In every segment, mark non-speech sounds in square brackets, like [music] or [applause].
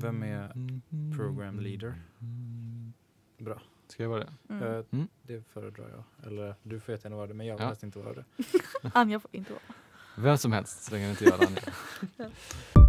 Vem är program leader? Bra. Ska jag vara det? Mm. Eh, Mm. Det föredrar jag. Eller du får jättegärna vara det, men jag vill Ja. helst inte vara det. [laughs] Anja får inte vara. Vem som helst, så länge det inte gör det andra. [laughs]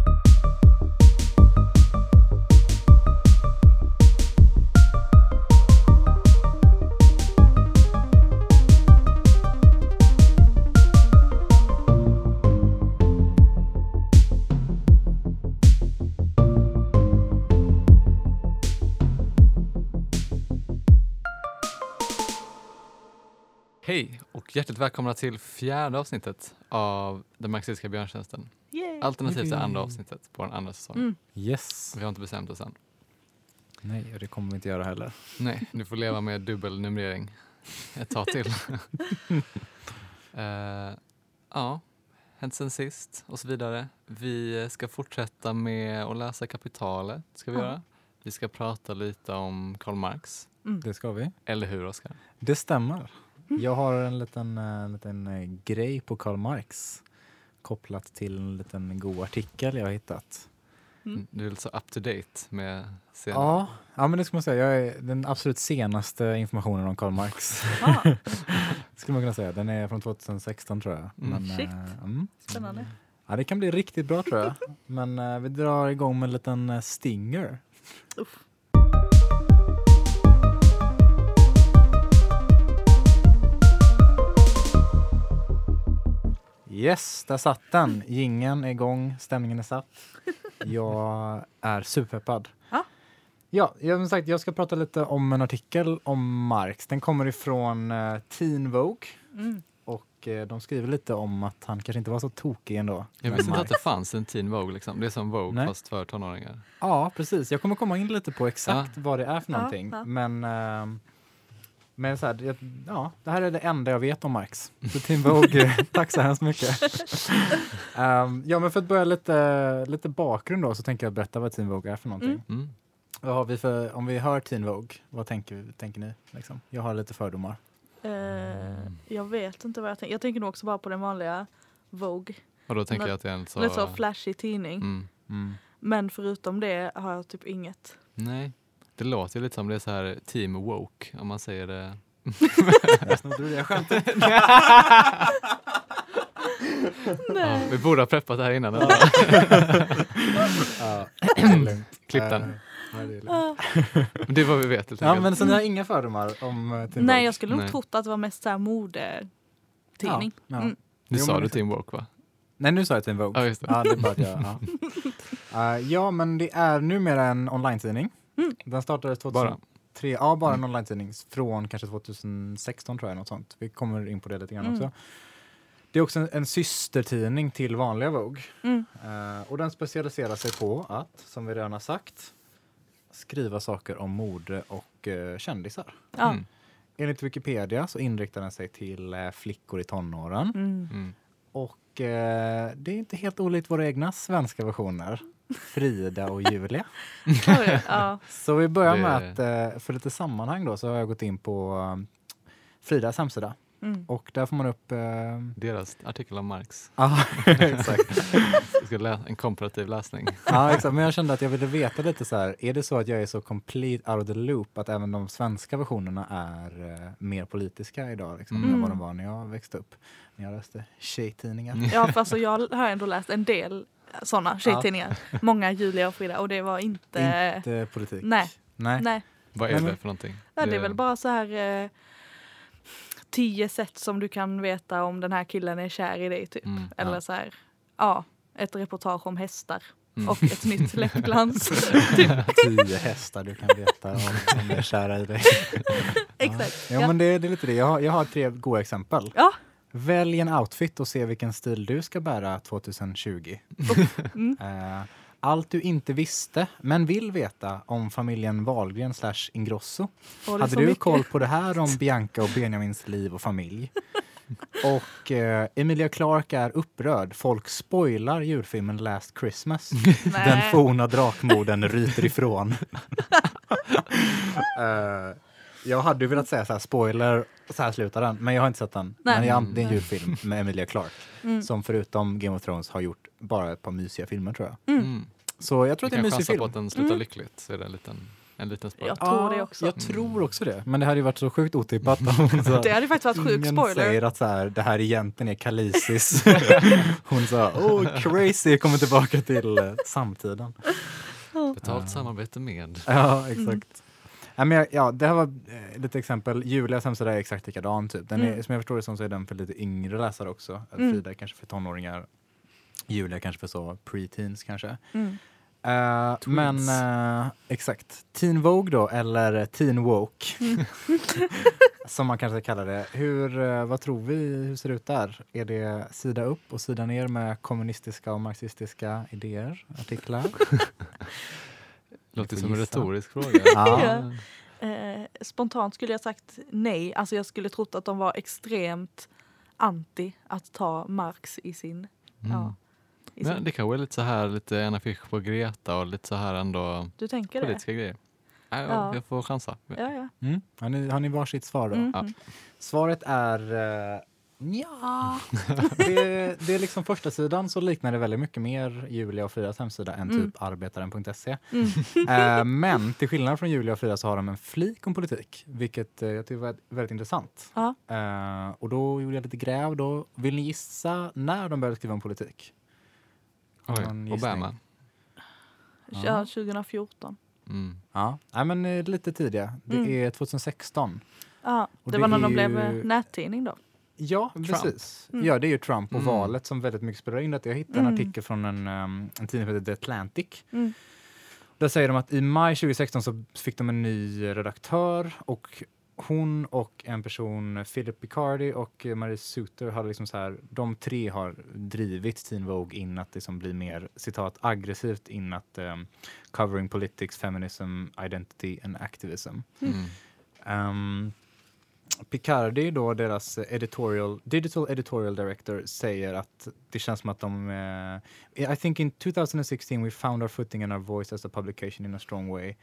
och hjärtligt välkomna till fjärde avsnittet av Den marxistiska björntjänsten. Yay. Alternativt det andra avsnittet på den andra säsongen. Mm. Yes. Vi har inte bestämt oss än. Nej, och det kommer vi inte göra heller. Nej, du får leva med dubbel numrering ett tag till. [laughs] [laughs] Eh, ja, hänt sen sist och så vidare. Vi ska fortsätta med att läsa Kapitalet. Ska vi Ja. göra. Vi ska prata lite om Karl Marx. Mm. Det ska vi. Eller hur, Oskar? Det stämmer. Jag har en liten, eh, en liten eh, grej på Karl Marx kopplat till en liten god artikel jag har hittat. Mm. Du är lite så up to date med scenen. Ja, ja men det ska man säga. Jag är den absolut senaste informationen om Karl Marx. Ah, [laughs] skulle man kunna säga. Den är från 2016 tror jag. Mm. Men, Shit. eh, mm. spännande. Ja, det kan bli riktigt bra tror jag. Men eh, vi drar igång med en liten eh, stinger. Uff. Yes, där satt den. Gingen är igång, stämningen är satt. Jag är superpeppad. Ja. Ja, jag, som sagt, jag ska prata lite om en artikel om Marx. Den kommer ifrån eh, Teen Vogue Mm. och eh, de skriver lite om att han kanske inte var så tokig ändå. Jag visste inte att det fanns en Teen Vogue. Liksom. Det är som Vogue Nej. fast för tonåringar. Ja, precis. Jag kommer komma in lite på exakt vad det är för Ja, någonting. ja. Men, ehm, men så här, ja, det här är det enda jag vet om Marx. Så Tim Vogue, [laughs] tack så hemskt mycket. [laughs] Ehm, ja, men för att börja lite, lite bakgrund då så tänker jag berätta vad Teen Vogue är för någonting. Mm. Mm. Vad har vi för, om vi hör Teen Vogue, vad tänker, tänker ni? Liksom? Jag har lite fördomar. Eh, jag vet inte vad jag tänker. Jag tänker nog också bara på den vanliga Vogue. Och då tänker Nå- jag att det är en så... Lite så flashig tidning. Mm. Mm. Men förutom det har jag typ inget. Nej, det låter ju lite som det är så här team woke om man säger det. Snodde du det skämtet? [laughs] Ja, vi borde ha preppat det här innan. eller? [laughs] ja, det är lugnt. Klipp den. Eh, nej, det är lugnt. Ah. Men det är vad vi vet helt Ja, enkelt. men så ni har inga fördomar om uh, Teen Nej, jag skulle nog Nej. trott att det var mest såhär modetidning. Ja, ja. Mm. Nu Jo, sa men du team woke va? Nej, nu sa jag Teen Vogue. Ja, just det. Ja, det är bara att jag, ja. [laughs] Eh, ja, men det är numera en online-tidning. Mm. Den startades 2003. Bara? Ja, bara en Mm. online-tidning från kanske 2016 tror jag, något sånt. Vi kommer in på det lite grann Mm. också. Det är också en, en systertidning till vanliga Vogue. Mm. Eh, och den specialiserar sig på att, som vi redan har sagt, skriva saker om mode och uh, kändisar. Ja. Mm. Enligt Wikipedia så inriktar den sig till eh, flickor i tonåren. Mm. Mm. Och eh, det är inte helt olikt våra egna svenska versioner. Frida och Julia. Ja. Så vi börjar med att, eh, för lite sammanhang då, så har jag gått in på eh, Fridas hemsida. Mm. Och där får man upp... Eh, Deras artikel om Marx. ja, [laughs] exakt. En komparativ läsning. ja, exakt. Men jag kände att jag ville veta lite så här, är det så att jag är så complete out of the loop att även de svenska versionerna är eh, mer politiska idag liksom, Mm. än vad de var när jag växte upp? När jag läste tjejtidningar. ja, för alltså jag har ändå läst en del sådana tjejtidningar. [laughs] Många Julia och Frida och det var inte... Inte politik. Nej. Nej. Nej, Vad är det för någonting? ja, det är väl bara så här eh, tio sätt som du kan veta om den här killen är kär i dig typ. Mm, Eller ja. så här, ja, ett reportage om hästar Mm. och ett nytt [laughs] läppglans. [laughs] Tio hästar du kan veta om, jag är kära i dig. Exakt. Ja, men det, det är lite det. Jag har, jag har tre goda exempel. Ja. Välj en outfit och se vilken stil du ska bära 2020. Mm. [laughs] Eh, allt du inte visste, men vill veta om familjen Wahlgren slash Ingrosso. Hade du mycket. koll på det här om Bianca och Benjamins liv och familj? [laughs] Och eh, Emilia Clarke är upprörd. Folk spoilar julfilmen Last Christmas. [laughs] Den forna drakmorden ryter ifrån. Eh, jag hade ju velat säga så här, spoiler, så här slutar den. Men jag har inte sett den. Nej. Men jag, det är en julfilm med Emilia Clarke. Mm. Som förutom Game of Thrones har gjort bara ett par mysiga filmer tror jag. Mm. Så jag tror att det är en kan mysig film. på att den slutar Mm. lyckligt så är det en liten, en liten spoiler. Jag tror det också. Jag tror också det. Men det hade ju varit så sjukt otippat sa, [laughs] Det hade faktiskt varit sjuk ingen spoiler. säger att så här, det här egentligen är Kalisis. [laughs] hon sa oh crazy, kommer tillbaka till eh, samtiden. Betalt samarbete med. Ja, exakt. Ja, men jag, ja, det här var eh, lite exempel. Julias hemsida är exakt likadan. Typ. Den är, Mm. Som jag förstår det som så är den för lite yngre läsare också. Mm. Frida kanske för tonåringar. Julia kanske för så pre-teens kanske. Mm. Tweens. men eh, exakt. Teen Vogue då, eller Teen Woke. Mm. [laughs] som man kanske kallar det. Hur, eh, vad tror vi, hur ser det ut där? Är det sida upp och sida ner med kommunistiska och marxistiska idéer, artiklar? [laughs] Låter som en retorisk fråga. [laughs] Ja. Eh, spontant skulle jag sagt nej. Alltså jag skulle trott att de var extremt anti att ta Marx i sin... Mm. Ja, i Men sin. det kanske är lite så här, lite en affisch på Greta och lite så här ändå Du tänker det? politiska grejer. Ja, Ja. Jag får chansa. Ja, ja. Mm. Har, ni, har ni varsitt svar då? Mm. Ja. Svaret är uh, ja. [laughs] det, det är liksom första sidan så liknar det väldigt mycket mer Julia och Fridas hemsida än Mm. typ arbetaren.se. Mm. [laughs] Eh, men till skillnad från Julia och Frida så har de en flik om politik, vilket eh, jag tycker var väldigt intressant. Ja. Eh, och då gjorde jag lite gräv. Då. Vill ni gissa när de började skriva om politik? Oj? Obama. ja, 2014. Mm. Ja, Nej, men eh, lite tidiga. Det Mm. är 2016. Ja, det, det var när är de blev ju- eh, nättidning då. Ja, Trump. precis. Mm. Ja, det är ju Trump och Mm. valet som väldigt mycket spelar in. Att jag hittade en Mm. artikel från en, um, en tidning som heter The Atlantic. Mm. Där säger de att i maj 2016 så fick de en ny redaktör och hon och en person, Philip Picardi och Marie Suter, hade liksom så här, de tre har drivit Teen Vogue in att liksom bli mer, citat, aggressivt in att um, covering politics, feminism, identity and activism. Um, Picardi, då deras editorial, digital editorial director, säger att det känns som att de... eh, I think in 2016 we found our footing and our voice as a publication in a strong way.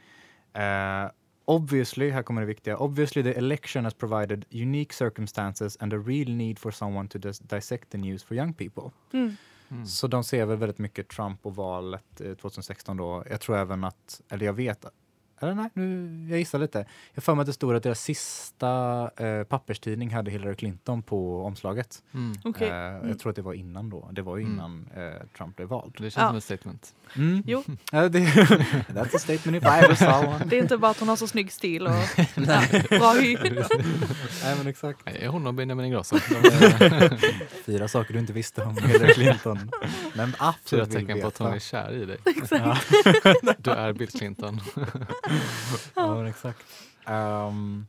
Eh, obviously, här kommer det viktiga, obviously the election has provided unique circumstances and a real need for someone to dis- dissect the news for young people. Mm. Mm. Så de ser väl väldigt mycket Trump och valet eh, 2016 då. Jag tror även att, eller jag vet, eller nej, nu, jag gissar lite. Jag får mig att det stod att deras sista eh, papperstidning hade Hillary Clinton på omslaget. Mm. Okej. Eh, Mm. Jag tror att det var innan då. Det var ju Mm. innan eh, Trump blev vald. Det känns Ja. som ett statement. Mm. Jo, [laughs] [laughs] that's a statement if I ever saw [laughs] one. det är inte bara att hon har så snygg stil och bra hy. Nej, men exakt. Nej, Hon och Benjamin Ingrosso. Är Fyra saker du inte visste om Hillary Clinton. Men fyra absolut vill tecken på att hon är kär i dig. Ja. Du är Bill Clinton. Ja, men exakt. Ehm,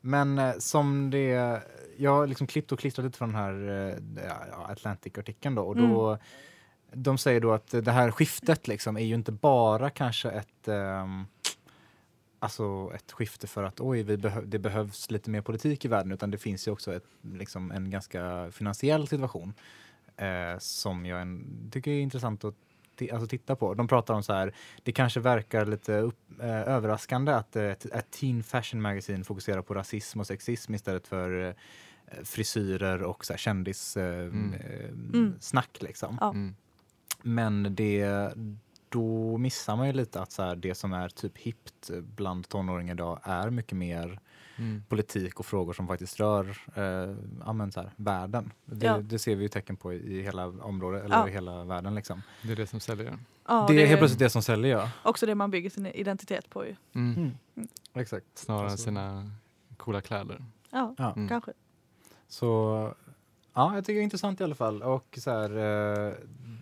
men eh, som det, jag har liksom klippt och klistrat lite från den här eh, ja, Atlantic-artikeln då och då de säger då att det här skiftet liksom är ju inte bara kanske ett ehm, Alltså ett skifte för att oj, vi behö- det behövs lite mer politik i världen utan det finns ju också ett, liksom en ganska finansiell situation eh, som jag en, tycker är intressant att alltså titta på. De pratar om så här, det kanske verkar lite upp, eh, överraskande att eh, ett, ett teen fashion magazine fokuserar på rasism och sexism istället för eh, frisyrer och så här kändis eh, Mm. eh, Mm. snack liksom. Ja. Mm. Men det, då missar man ju lite att så här, det som är typ hippt bland tonåringar idag är mycket mer Mm. politik och frågor som faktiskt rör eh, så här, världen. Det, Ja. det ser vi ju tecken på i, hela området, eller Ja. i hela världen. Liksom. Det är det som säljer. Ja, det är helt plötsligt det som säljer, ja. också det man bygger sin identitet på ju. Mm. Exakt. Snarare än Alltså- sina coola kläder. Ja, Ja. Mm. kanske. Så ja, jag tycker det är intressant i alla fall. Och så här, eh,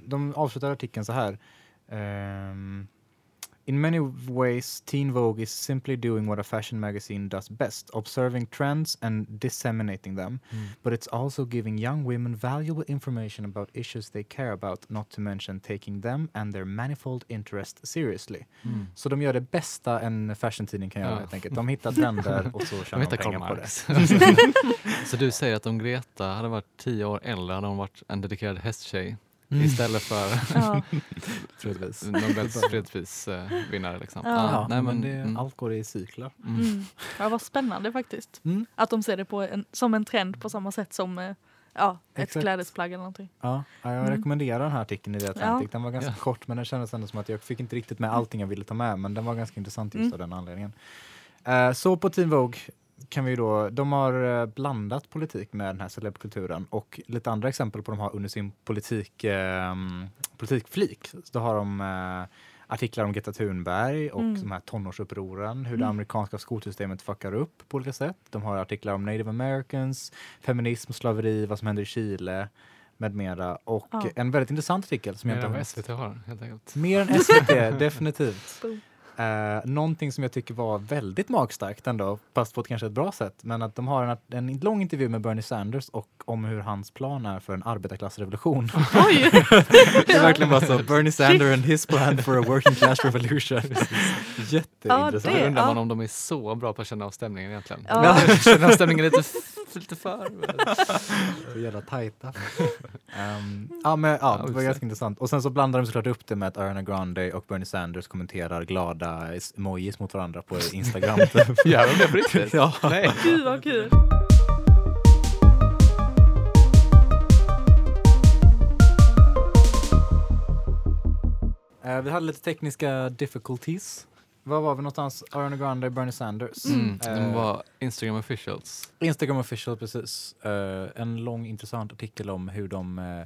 de avslutar artikeln så här. ehm, In many ways, Teen Vogue is simply doing what a fashion magazine does best, observing trends and disseminating them. Mm. But it's also giving young women valuable information about issues they care about, not to mention taking them and their manifold interest seriously. Mm. Så de gör det bästa en fashion-tidning kan göra Ja. helt enkelt. De hittar trender och så [laughs] De tjänar de Karl pengar på det. [laughs] Så du säger att om Greta hade varit tio år äldre hade hon varit en dedikerad hästtjej Mm. istället för Ja. [laughs] Nobels fredsprisvinnare. Liksom. Ja. Ja, nej, men, men, det, mm, allt går i cykler. mm. Mm. Ja, vad spännande faktiskt. Mm. Att de ser det på en, som en trend på samma sätt som eh, Ja, ett Exakt. klädesplagg eller någonting. Ja, ja, jag Mm. rekommenderar den här artikeln i The Atlantic. Ja. Den var ganska Ja. kort men den kändes ändå som att jag fick inte riktigt med allting jag ville ta med men den var ganska intressant just Mm. av den anledningen. Eh, så på Teen Vogue kan vi då, de har eh, blandat politik med den här celebkulturen och lite andra exempel på de har under sin politik, eh, politikflik. Så då har de eh, artiklar om Greta Thunberg och Mm. de här tonårsupproren, hur det Mm. amerikanska amerikanska skolsystemet fuckar upp på olika sätt. De har artiklar om native americans, feminism, slaveri, vad som händer i Chile med mera. Och Ja. en väldigt intressant artikel som jag Mer inte än har vad SVT har helt enkelt. Mer än SVT, [laughs] definitivt. Boom. Eh, någonting som jag tycker var väldigt magstarkt ändå, fast på ett kanske ett bra sätt, men att de har en, en lång intervju med Bernie Sanders och om hur hans plan är för en arbetarklassrevolution. [laughs] Oj! det är verkligen bara så, Bernie Sanders and his plan for a working class revolution. [laughs] Jätteintressant. Då Det- undrar man ja. om de är så bra på att känna av stämningen egentligen. Ja. [laughs] Känner av stämningen lite, f- lite för. Så [laughs] jävla tajta. Ehm, ja, men, ja, det var ganska intressant. Och sen så blandar de såklart upp det med att Ariana Grande och Bernie Sanders kommenterar glada emojis mot varandra på Instagram. [laughs] typ. Gör de det på riktigt? ja. Nej. Gud vad kul. Eh, vi hade lite tekniska difficulties. Var var vi någonstans? Ariana Grande och Bernie Sanders. Mm, de Eh, var Instagram officials. Instagram official, precis. Eh, en lång intressant artikel om hur de eh,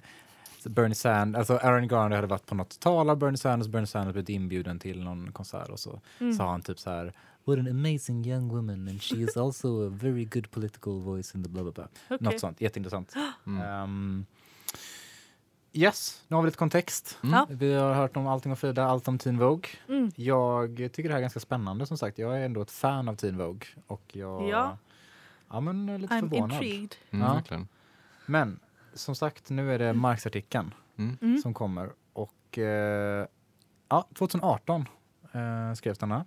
Bernie Sanders, alltså Aaron Grande hade varit på något tal av Bernie Sanders, Bernie Sanders blivit inbjuden till någon konsert och så Mm. sa han typ så här What an amazing young woman and she is also a very good political voice in the blah blah blah. [laughs] Okej. Något sånt, jätteintressant. [gasps] Mm. Ehm, yes, nu har vi lite kontext. Mm. Ja. Vi har hört om allting om Frida, allt om Teen Vogue. Mm. Jag tycker det här är ganska spännande som sagt. Jag är ändå ett fan av Teen Vogue och jag Ja. ja men är lite I'm förvånad. intrigued. Mm, Ja. verkligen. Men som sagt, nu är det Marx-artikeln Mm. Mm. som kommer och eh, ja, 2018 eh, skrevs den här.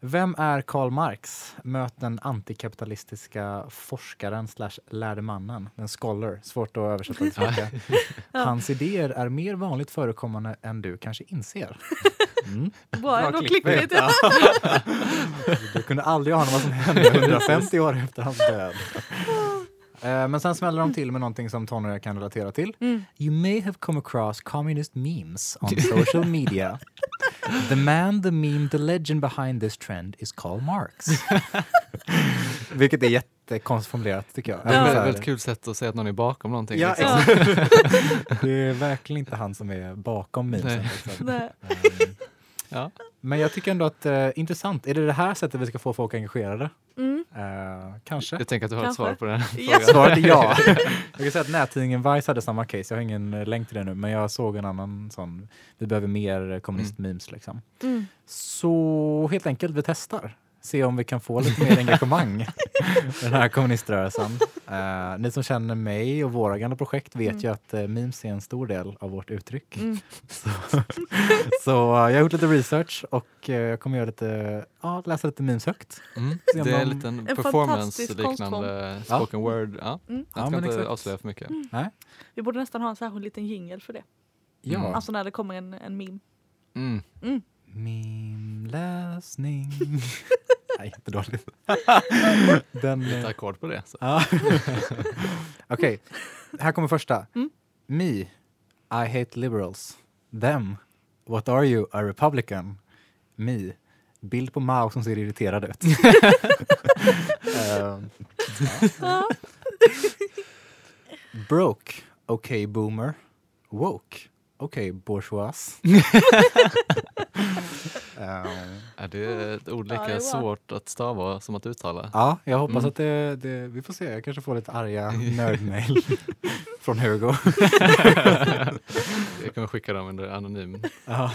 Vem är Karl Marx? Möt den antikapitalistiska forskaren slash lärde mannen, en scholar, svårt att översätta till svenska. [laughs] Hans idéer är mer vanligt förekommande än du kanske inser. [laughs] Mm. Bra ändå klickbait. Ja. Du kunde aldrig ana vad som hände 150 år efter hans död. Eh, Men sen smäller de till med någonting som tonåringar kan relatera till. Mm. You may have come across communist memes on social media. [laughs] The man, the meme, the legend behind this trend is Karl Marx. [laughs] Vilket är jättekonstigt formulerat tycker jag. Det är ett väldigt, kul sätt att säga att någon är bakom någonting. Ja, liksom. [laughs] Det är verkligen inte han som är bakom memesen. Nej. Liksom. Nej. Ehm, Ja. Men jag tycker ändå att eh, intressant. Är det det här sättet vi ska få folk engagerade? Mm. Eh, kanske. Jag tänker att du har ett Kanske. svar på den [laughs] Ja. Svaret är ja. [laughs] Jag kan säga att nättidningen Vice hade samma case. Jag har ingen eh, länk till det nu, men jag såg en annan sån. Vi behöver mer kommunistmemes liksom. Mm. Så helt enkelt, vi testar. Se om vi kan få lite mer [laughs] engagemang [laughs] den här kommuniströrelsen. Eh, ni som känner mig och våra gamla projekt vet Mm. ju att uh, memes är en stor del av vårt uttryck. Mm. [laughs] Så eh, jag har gjort lite research och jag kommer göra lite, ja, läsa lite memes högt. Mm. Det är en liten performance-liknande Ja. spoken word. Ja. Mm. Jag Ja, ska men inte exakt. avslöja för mycket. Vi borde nästan ha en särskild liten jingel för det. Ja. Mm. Alltså när det kommer en, en meme. Meme-läsning. [laughs] Nej, jättedåligt. [laughs] Den, Lite eh, ackord på det. [laughs] Okej, här kommer första. Mm. Me, I hate liberals. Them, what are you, a republican? Me, bild på Mao som ser irriterad ut. Ja. broke, okay boomer. Woke, okay bourgeois. Ehm, Är det ett ord Ja, lika det var- svårt att stava som att uttala? Ja, jag hoppas Mm. att det, det, vi får se. Jag kanske får lite arga [laughs] nördmail från Hugo. Jag kommer skicka dem under anonym. Ja.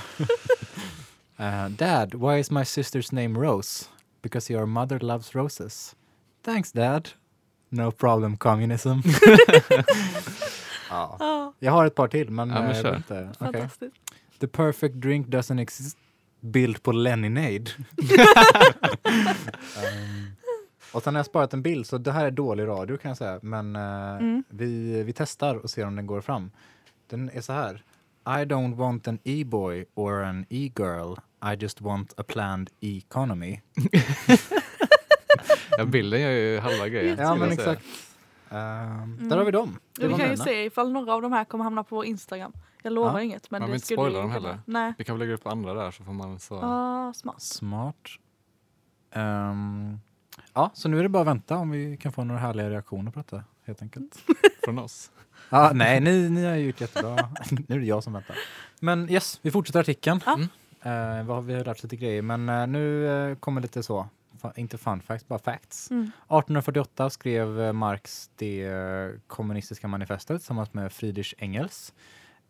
Uh, [laughs] Dad, why is my sister's name Rose? Because your mother loves roses. Thanks dad. No problem communism. [laughs] ja. Ja, Jag har ett par till men, Ja, men eh, jag kör. vet inte. Fantastiskt. The perfect drink doesn't exist. Bild på Leninade. [laughs] um, och sen har jag sparat en bild, så det här är dålig radio kan jag säga. Men eh, Mm. vi, vi testar och ser om den går fram. Den är så här. I don't want an e-boy or an e-girl. I just want a planned economy. [laughs] Ja, bilden gör ju halva grejen. Ja men exakt. Ehm, Där har vi dem. Det Vi kan ju se ifall några av de här kommer hamna på vår Instagram. Jag lovar Ja. inget men Man det vill inte skulle spoila dem heller. Nej. Vi kan väl lägga upp andra där så får man så... Ah, smart. Smart. Ehm, ja, så nu är det bara att vänta om vi kan få några härliga reaktioner på detta helt enkelt. [laughs] från oss. ah, nej, ni, ni har gjort jättebra. [laughs] nu är det jag som väntar. Men yes, vi fortsätter artikeln. Ja. Mm. Eh, vad har vi har lärt oss lite grejer, men eh, nu eh, kommer lite så, fa- inte fun facts, bara facts. Mm. 1848 skrev Marx det kommunistiska manifestet tillsammans med Friedrich Engels.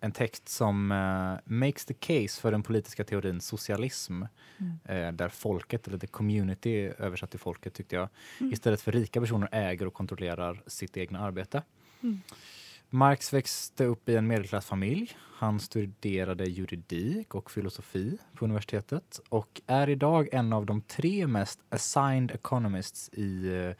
En text som eh, makes the case för den politiska teorin socialism. Mm. Eh, där folket, eller the community översatt till folket tyckte jag, Mm. istället för rika personer äger och kontrollerar sitt egna arbete. Mm. Marx växte upp i en medelklassfamilj. Han studerade juridik och filosofi på universitetet och är idag en av de tre mest assigned economists i eh,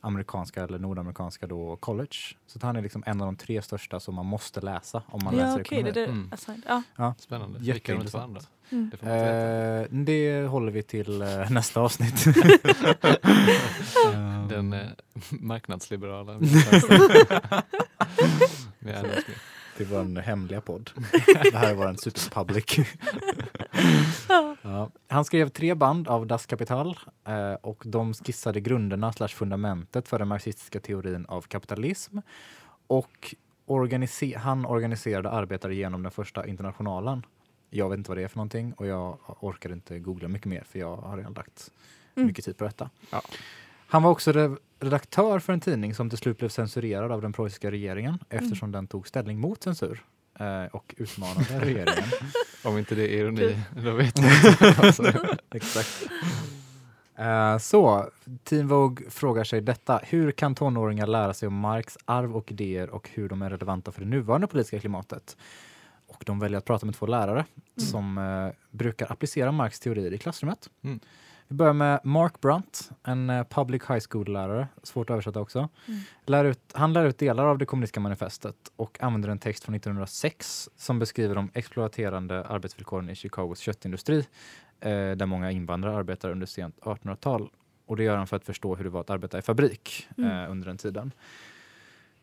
amerikanska eller nordamerikanska då college. Så att han är liksom en av de tre största som man måste läsa om man Ja läser det är ekonomi. det. Mm. Assigned. Ja. Spännande. Vilka är de två Jätteintressant. andra? Mm. Det. Eh, det håller vi till eh, nästa avsnitt. [laughs] Den eh, marknadsliberala. Med Adam Smith. Det var en hemliga podd. [laughs] Det här är vår superpublic. [laughs] ja. Han skrev tre band av Das Kapital eh, och de skissade grunderna slash fundamentet för den marxistiska teorin av kapitalism. Och organise- han organiserade arbetare genom den första internationalen. Jag vet inte vad det är för någonting och jag orkar inte googla mycket mer för jag har redan lagt Mm. mycket tid på detta. Ja. Han var också redaktör för en tidning som till slut blev censurerad av den preussiska regeringen eftersom den tog ställning mot censur eh, och utmanade [laughs] regeringen. Om inte det är ironi, då vet man [laughs] inte. Alltså. Exakt. Eh, så, Teen Vogue frågar sig detta. Hur kan tonåringar lära sig om Marx arv och idéer och hur de är relevanta för det nuvarande politiska klimatet? Och de väljer att prata med två lärare som eh, brukar applicera Marx teorier i klassrummet. Mm. Vi börjar med Mark Brunt, en eh, public high school-lärare, svårt att översätta också. Mm. Lär ut, han lär ut delar av det kommunistiska manifestet och använder en text från 1906 som beskriver de exploaterande arbetsvillkoren i Chicagos köttindustri eh, där många invandrare arbetar under sent 1800-tal. Och det gör han för att förstå hur det var att arbeta i fabrik Mm. eh, under den tiden.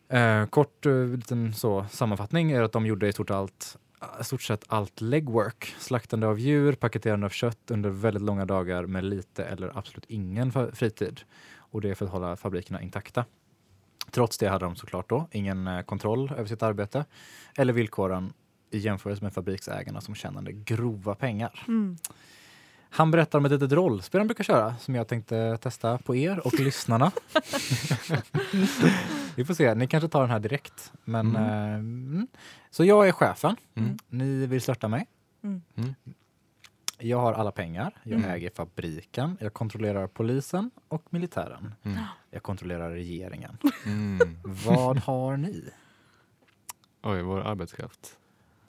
Eh, kort eh, liten så, sammanfattning är att de gjorde i stort, allt, Eh, stort sett allt legwork. Slaktande av djur, paketerande av kött under väldigt långa dagar med lite eller absolut ingen fritid. Och det är för att hålla fabrikerna intakta. Trots det hade de såklart då ingen eh, kontroll över sitt arbete eller villkoren i jämförelse med fabriksägarna som tjänade grova pengar. Mm. Han berättar om ett litet rollspel han brukar köra som jag tänkte testa på er och lyssnarna. [laughs] Vi får se, ni kanske tar den här direkt. Men, Mm. eh, mm. Så jag är chefen, Mm. ni vill störta mig. Mm. Mm. Jag har alla pengar, jag Mm. äger fabriken, jag kontrollerar polisen och militären. Mm. Jag kontrollerar regeringen. Mm. Vad har ni? Oj, vår arbetskraft.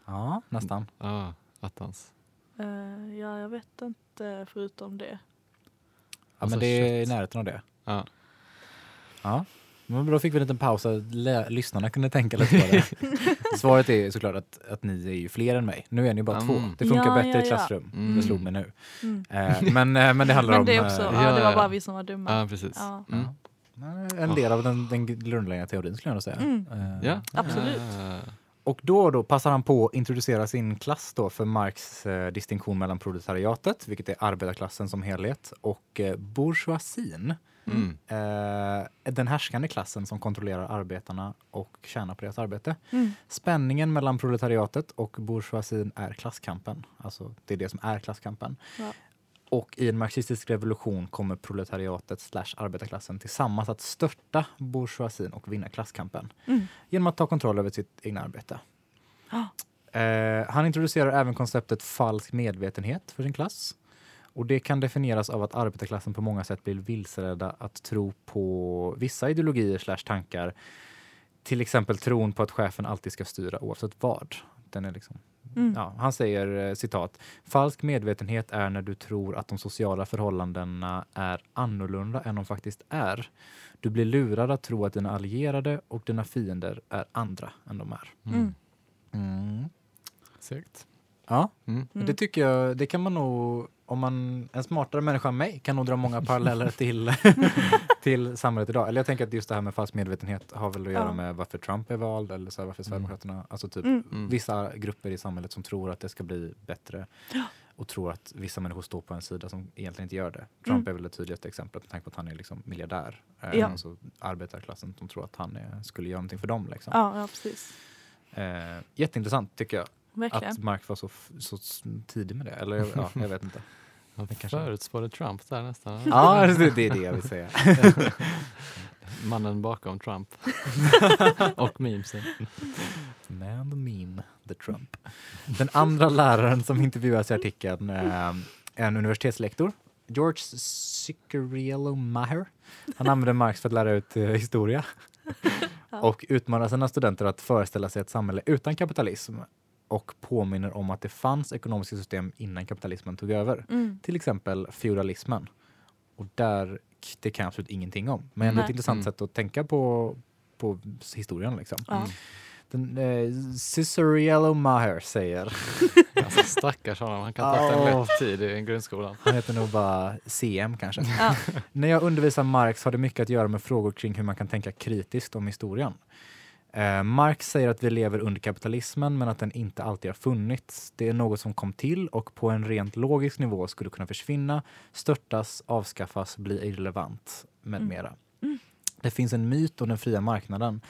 Ja, nästan. Ah, attans. Eh, ja, jag vet inte förutom det. Ja, Alltså men det är i kött. närheten av det. Ja. Ja. Men då fick vi en liten paus så att lyssnarna kunde tänka lite på det. [laughs] Svaret är såklart att, att ni är ju fler än mig. Nu är ni bara Mm. två. Det funkar Ja, bättre ja, i klassrum. Mm. Det slog mig nu. Mm. Eh, men, eh, men det handlar Men om det är också, eh, ja, det var bara vi som var dumma. Ja, precis. Ja. Mm. en del av den, den grundläggande teorin skulle jag nog säga. Mm. Eh, Ja, Absolut. Och då och då passar han på att introducera sin klass då för Marx eh, distinktion mellan proletariatet, vilket är arbetarklassen som helhet, och eh, bourgeoisien, Mm. eh, den härskande klassen som kontrollerar arbetarna och tjänar på deras arbete. Mm. Spänningen mellan proletariatet och bourgeoisien är klasskampen. Alltså det är det som är klasskampen. Ja. Och i en marxistisk revolution kommer proletariatet slash arbetarklassen tillsammans att störta bourgeoisien och vinna klasskampen Mm. genom att ta kontroll över sitt egna arbete. Ja. Eh, han introducerar även konceptet falsk medvetenhet för sin klass. Och det kan definieras av att arbetarklassen på många sätt blir vilseledda att tro på vissa ideologier slash tankar. Till exempel tron på att chefen alltid ska styra oavsett vad. Den är liksom, Mm. ja, han säger eh, citat. Falsk medvetenhet är när du tror att de sociala förhållandena är annorlunda än de faktiskt är. Du blir lurad att tro att dina allierade och dina fiender är andra än de är. Mm. Mm. Mm. Segt. Ja, Mm. Mm. det tycker jag, det kan man nog om man, en smartare människa än mig kan nog dra många [laughs] paralleller till, [laughs] till samhället idag. Eller jag tänker att just det här med falsk medvetenhet har väl att göra Ja. med varför Trump är vald eller så här, varför Sverigedemokraterna, alltså typ Mm. Mm. vissa grupper i samhället som tror att det ska bli bättre och tror att vissa människor står på en sida som egentligen inte gör det. Trump Mm. är väl det tydligaste exemplet med tanke på att han är liksom miljardär. Eh, Ja. Alltså arbetarklassen som tror att han är, skulle göra någonting för dem. Liksom. Ja, ja precis. Eh, jätteintressant tycker jag Verkligen. att Marx var så, så tidig med det. Eller ja, jag vet inte. [laughs] Kanske- förutspådde Trump där nästan. [laughs] Ja, det, det är det jag vill säga. [laughs] Mannen bakom Trump. och memesen. Man the meme, the Trump. Den andra läraren som intervjuas i artikeln eh, är en universitetslektor, George Ciccarello Maher. Han använder Marx för att lära ut eh, historia och utmanar sina studenter att föreställa sig ett samhälle utan kapitalism och påminner om att det fanns ekonomiska system innan kapitalismen tog över. Mm. Till exempel feudalismen. Och där, det kan jag absolut ingenting om. Men ändå ett intressant Mm. sätt att tänka på, på historien. Liksom. Mm. Den, eh, Ciceriello Maher säger, [laughs] Alltså stackars honom, han kan ta haft en lätt tid i grundskolan. han heter nog bara CM kanske. Ja. [laughs] När jag undervisar Marx har det mycket att göra med frågor kring hur man kan tänka kritiskt om historien. Eh, Marx säger att vi lever under kapitalismen men att den inte alltid har funnits. Det är något som kom till och på en rent logisk nivå skulle kunna försvinna, störtas, avskaffas, bli irrelevant med Mm. mera. Mm. Det finns en myt om den fria marknaden.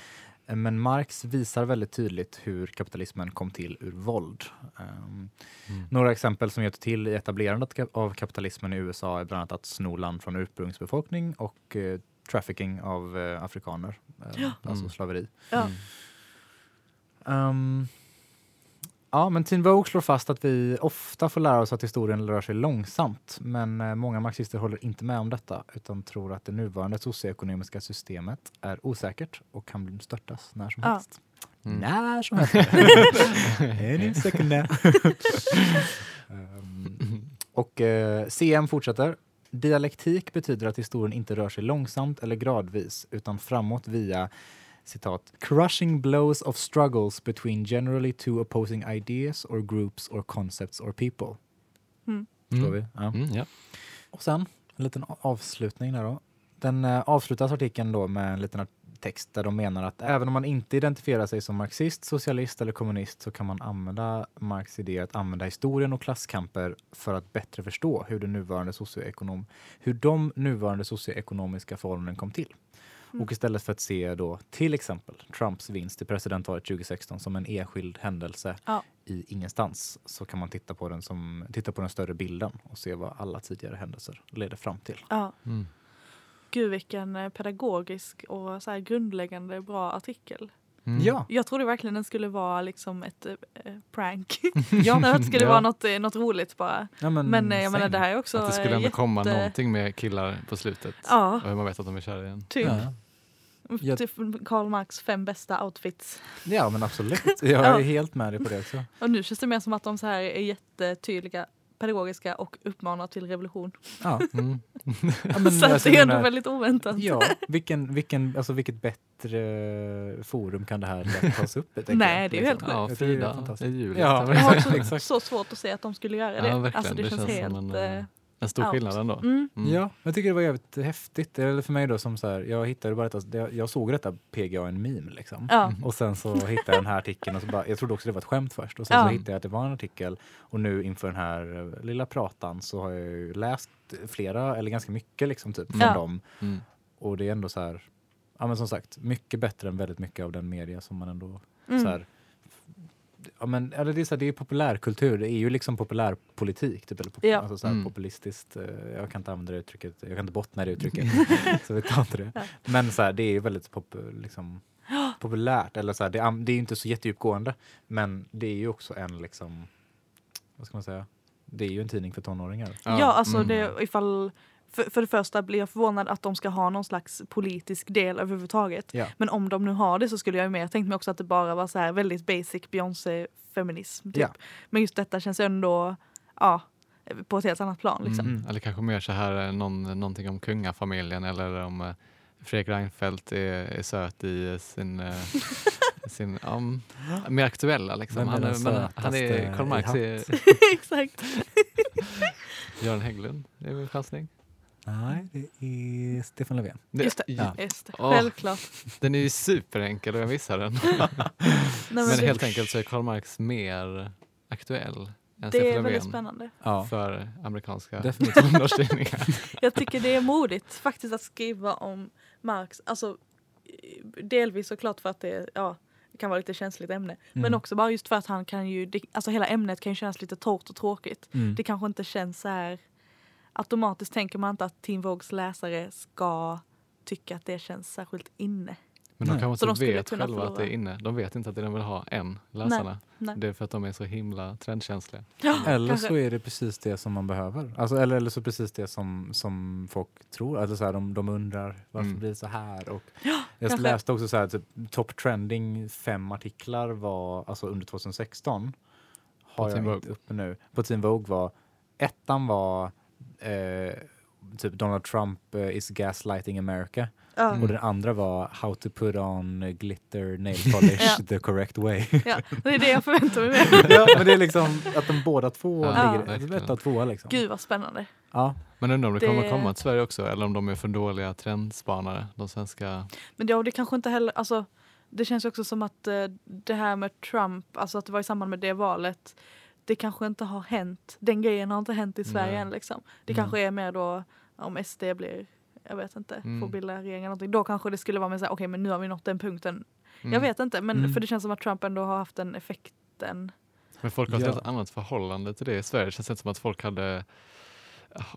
eh, Men Marx visar väldigt tydligt hur kapitalismen kom till ur våld. Ehm, Mm. några exempel som hjälpte till i etablerandet av kapitalismen i USA är bland annat att sno land från ursprungsbefolkning och eh, trafficking av eh, afrikaner, eh, Ja. alltså Mm. slaveri. Ja. Mm. Ehm, ja, men Teen Vogue slår fast att vi ofta får lära oss att historien rör sig långsamt, men eh, många marxister håller inte med om detta utan tror att det nuvarande socioekonomiska systemet är osäkert och kan störtas när som Ja. helst. Mm. När som helst. [laughs] Any second now. [laughs] Ehm, och eh, CM fortsätter. Dialektik betyder att historien inte rör sig långsamt eller gradvis utan framåt via citat, crushing blows of struggles between generally two opposing ideas or groups or concepts or people. Förstår vi? Ja. Mm, ja. Och sen en liten avslutning där då. Den eh, avslutas artikeln då med en liten art- text där de menar att även om man inte identifierar sig som marxist, socialist eller kommunist så kan man använda Marx idé att använda historien och klasskamper för att bättre förstå hur, det nuvarande socioekonom, hur de nuvarande socioekonomiska förhållanden kom till. Mm. Och istället för att se då till exempel Trumps vinst i presidentvalet 2016 som en enskild händelse Ja. i ingenstans så kan man titta på den som titta på den större bilden och se vad alla tidigare händelser leder fram till. Ja. Mm. Gud vilken eh, pedagogisk och så här grundläggande bra artikel. Mm. Ja, Jag trodde verkligen den skulle vara liksom ett eh, prank. [laughs] ja, att det skulle Ja. vara något, något roligt bara. ja men, Men jag menar det här är också Att det skulle ändå jätte... komma någonting med killar på slutet. Ja, Och hur man vet att de är kära igen. typ. Ja. Jag- Typ Karl Marx fem bästa outfits. ja, men absolut. [laughs] Jag är Ja. helt med dig på det också. Och nu känns det mer som att de så här är jättetydliga, pedagogiska och uppmanar till revolution. Ja, Mm. [laughs] ja, men, så alltså, det är ändå väldigt oväntat. Ja, vilken, vilken, alltså vilket bättre forum kan det här tas upp i? tänker Nej, det är ju helt liksom. Ja, tycker det är Frida, det är. Ja, Jag har [laughs] också så svårt att se att de skulle göra det. Ja, verkligen. Alltså det, Det känns, känns helt... som en, eh, En stor out. skillnad ändå. Mm. Mm. Ja, jag tycker det var jävligt häftigt. Eller för mig då som så här, jag hittade bara detta, det- jag såg detta PGA en meme liksom. Ja. Och sen så hittade jag den här artikeln och så bara, jag trodde också det var ett skämt först och sen Ja. så hittade jag att det var en artikel och nu inför den här eh, lilla pratan så har jag ju läst flera, eller ganska mycket liksom typ från Ja. dem Mm. och det är ändå så här, ja men som sagt, mycket bättre än väldigt mycket av den media som man ändå Mm. så här, Ja, men, eller det, är så här, det är populärkultur, det är ju liksom populärpolitik. Typ, eller pop, Ja. alltså, så här, Mm. populistiskt. eh, Jag kan inte använda det uttrycket, jag kan inte bottna i det uttrycket. [laughs] så vi tar inte det. Ja. Men så här, det är ju väldigt pop, liksom, [gasps] populärt. Eller, så här, det, är- det är ju inte så jättedjupgående, men det är ju också en, liksom, vad ska man säga, det är ju en tidning för tonåringar. Ja, alltså mm. det, ifall... För, för det första blir jag förvånad att de ska ha någon slags politisk del överhuvudtaget. Ja. Men om de nu har det så skulle jag ju mer tänkt mig också att det bara var så här väldigt basic Beyoncé-feminism. Typ. Ja. Men just detta känns ändå ja, på ett helt annat plan. Liksom. Mm. Eller kanske mer så här eh, någon, någonting om kungafamiljen eller om eh, Fredrik Reinfeldt är, är söt i eh, sin, [laughs] sin um, mer aktuella liksom. Han är, men han är, Karl Marx [laughs] [laughs] Exakt. Göran Hägglund är min chansning. Nej, det är Stefan Löfven. Det- Just det. Ja. Just det. Självklart. Den är ju superenkel och jag missar den. [laughs] Nej, men Men helt enkelt så är Karl Marx mer aktuell än det är väldigt spännande. Ja, för amerikanska tonårstidningar. [laughs] Jag tycker det är modigt faktiskt att skriva om Marx. Alltså, delvis såklart för att det, ja, det kan vara lite känsligt ämne. Men Mm. också bara just för att han kan ju, det, alltså hela ämnet kan ju kännas lite torrt och tråkigt. Mm. Det kanske inte känns så här, automatiskt tänker man inte att Teen Vogues läsare ska tycka att det känns särskilt inne. Men de Nej. kanske de inte skulle vet själva att det är förlora. inne. De vet inte att det de vill ha än, läsarna. Nej. Det är för att de är så himla trendkänsliga. Eller kanske. så är det precis det som man behöver. Alltså, eller, eller så precis det som, som folk tror. Alltså, så här, de, de undrar varför Mm. blir det så här? Och Ja, jag kanske. läste också så här, typ, top trending fem artiklar var alltså under 2016. Har På jag inte uppe nu. På Teen Vogue var ettan var eh, typ Donald Trump eh, is gaslighting America. Mm. Och den andra var how to put on glitter nail polish [laughs] Ja. the correct way. ja, det är det jag förväntar mig [laughs] ja, men det är liksom att de båda två Ja, ligger ett och tvåa liksom. Gud vad spännande. Ja. Men undrar om det, kommer Det- komma till Sverige också eller om de är för dåliga trendspanare, de svenska. Men ja, det kanske inte heller, alltså det känns också som att eh, det här med Trump, alltså att det var i samband med det valet, det kanske inte har hänt, den grejen har inte hänt i Sverige Nej. än liksom. Det Mm. kanske är mer då om SD blir, jag vet inte, Mm. får bilda regering eller någonting, då kanske det skulle vara mer såhär, okej men nu har vi nått den punkten. Mm. Jag vet inte, men Mm. för det känns som att Trump ändå har haft den effekten. Men folk har ett Ja. helt annat förhållande till det i Sverige. Det känns inte som att folk hade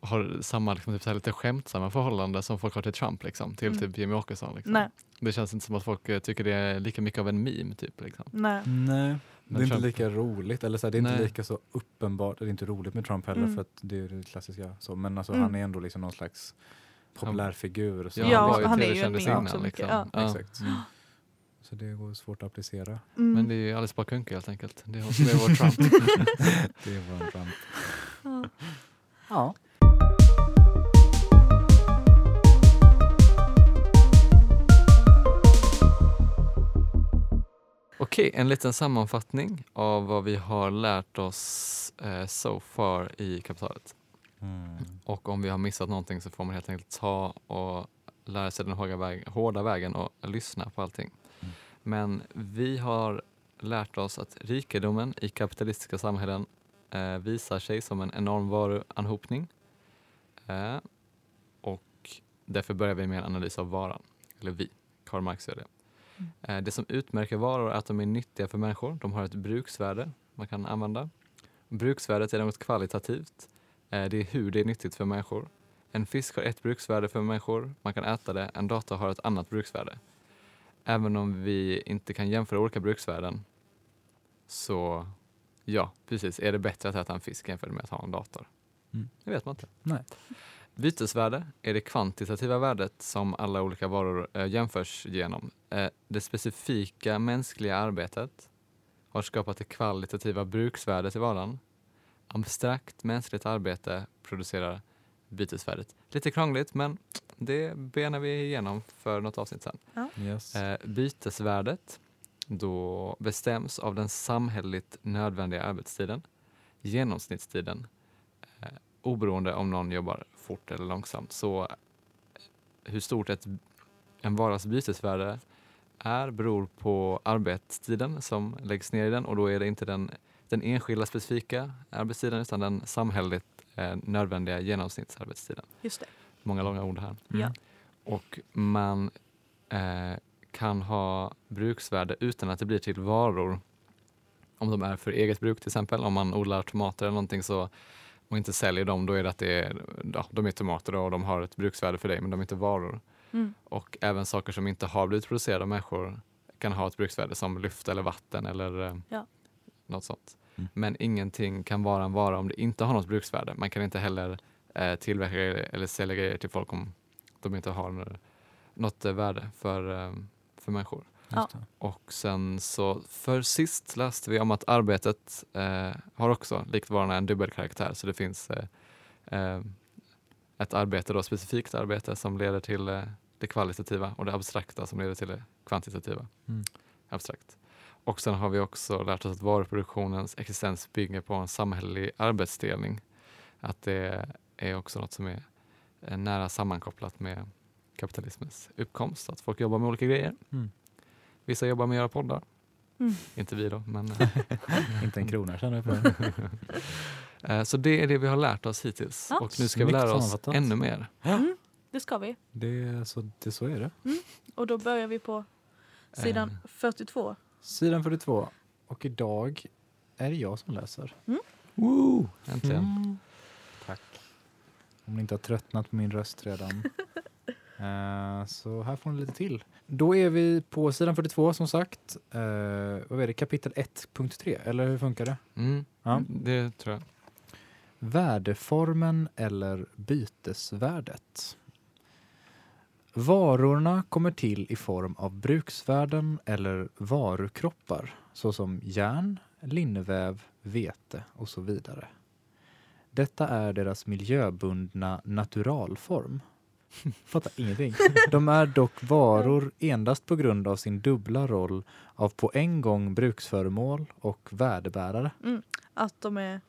har samma liksom, typ, så här, lite skämtsamma förhållande som folk har till Trump, liksom, till Mm. typ Jimmy Åkesson. Liksom. Nej, Det känns inte som att folk eh, tycker det är lika mycket av en meme. Typ, liksom. nej. Nej, det är inte Trump- lika roligt. Eller så här, det är inte Nej. lika så uppenbart. Det är inte roligt med Trump heller Mm. för att det är det klassiska. Så. Men alltså, Mm. han är ändå liksom någon slags populärfigur. Så Ja, han var ju han är ju meme innan. också mycket, Liksom. ja. Ja. Exakt. Så det går svårt att applicera. Mm. Men det är ju Alice Bah Kuhnke helt enkelt. Det är vår Trump. [laughs] Det är vår Trump. Ja. Okej, en liten sammanfattning av vad vi har lärt oss eh, so far i kapitalet. Mm. Och om vi har missat någonting så får man helt enkelt ta och lära sig den hårda, väg, hårda vägen och lyssna på allting. Mm. Men vi har lärt oss att rikedomen i kapitalistiska samhällen eh, visar sig som en enorm varuanhopning. Eh, och därför börjar vi med en analys av varan. Eller vi, Karl Marx gör det. Mm. Det som utmärker varor är att de är nyttiga för människor. De har ett bruksvärde man kan använda. Bruksvärdet är något kvalitativt. Eh, Det är hur det är nyttigt för människor. En fisk har ett bruksvärde för människor, man kan äta det. En dator har ett annat bruksvärde. Även om vi inte kan jämföra olika bruksvärden så ja, precis, är det bättre att äta en fisk jämfört med att ha en dator? Mm. Det vet man inte. Nej. Bytesvärde är det kvantitativa värdet som alla olika varor eh, jämförs genom. Eh, det specifika mänskliga arbetet har skapat det kvalitativa bruksvärdet i varan. Abstrakt mänskligt arbete producerar bytesvärdet. Lite krångligt, men det benar vi igenom för något avsnitt sen. Yes. Eh, bytesvärdet då bestäms av den samhälleligt nödvändiga arbetstiden, genomsnittstiden, eh, oberoende om någon jobbar fort eller långsamt. Så hur stort ett, en varas bytesvärde är beror på arbetstiden som läggs ner i den och då är det inte den, den enskilda specifika arbetstiden utan den samhälleligt eh, nödvändiga genomsnittsarbetstiden. Just det. Många långa ord här. Mm. Ja. Och man eh, kan ha bruksvärde utan att det blir till varor. Om de är för eget bruk till exempel. Om man odlar tomater eller någonting så och inte säljer dem, då är det att det är, ja, de är tomater och de har ett bruksvärde för dig, men de är inte varor. Mm. Och även saker som inte har blivit producerade av människor kan ha ett bruksvärde som luft eller vatten eller eh, Ja. något sånt. Mm. Men ingenting kan vara en vara om det inte har något bruksvärde. Man kan inte heller eh, tillverka eller sälja grejer till folk om de inte har något, något eh, värde för, eh, för människor. Och sen så för sist läste vi om att arbetet eh, har också likt varorna en dubbelkaraktär. Så det finns eh, eh, ett arbete, då, specifikt arbete som leder till eh, det kvalitativa och det abstrakta som leder till det kvantitativa. Mm. Abstrakt. Och sen har vi också lärt oss att varuproduktionens existens bygger på en samhällelig arbetsdelning att det är också något som är eh, nära sammankopplat med kapitalismens uppkomst. Att folk jobbar med olika grejer. Mm. Vissa jobbar med att göra poddar. Mm. Inte vi då, men [laughs] eh, Inte en krona känner jag på det. [laughs] eh, så det är det vi har lärt oss hittills. Ja. Och nu ska vi lära oss ännu mer. Mm, det ska vi. Det, så, det, så är det. Och då börjar vi på sidan Eh. 42. Sidan 42. Och idag är det jag som läser. Woo! Äntligen. Mm. Tack. Om ni inte har tröttnat på min röst redan. [laughs] Eh, så här får ni lite till. Då är vi på sidan 42 som sagt. Uh, vad är det? Kapitel 1.3 eller hur funkar det? Mm. Ja. Det tror jag. Värdeformen eller bytesvärdet. Varorna kommer till i form av bruksvärden eller varukroppar såsom järn, linneväv, vete och så vidare. Detta är deras miljöbundna naturalform. Fattar ingenting. [laughs] De är dock varor endast på grund av sin dubbla roll av på en gång bruksföremål och värdebärare. Att de är...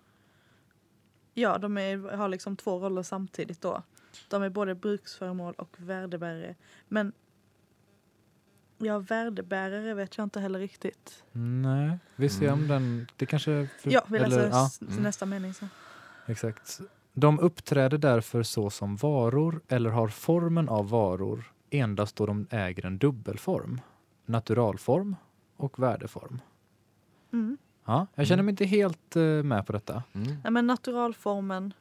Ja, de är, har liksom två roller samtidigt då. De är både bruksföremål och värdebärare. Men ja, värdebärare vet jag inte heller riktigt. Nej, vi ser om Mm. den... Det kanske... För, Ja, vi läser eller- ja, Mm. nästa mening sen. exakt. De uppträder därför så som varor eller har formen av varor endast då de äger en dubbelform. Naturalform och värdeform. Mm. Ja, jag känner Mm. mig inte helt eh, med på detta. Mm. Nej, men naturalformen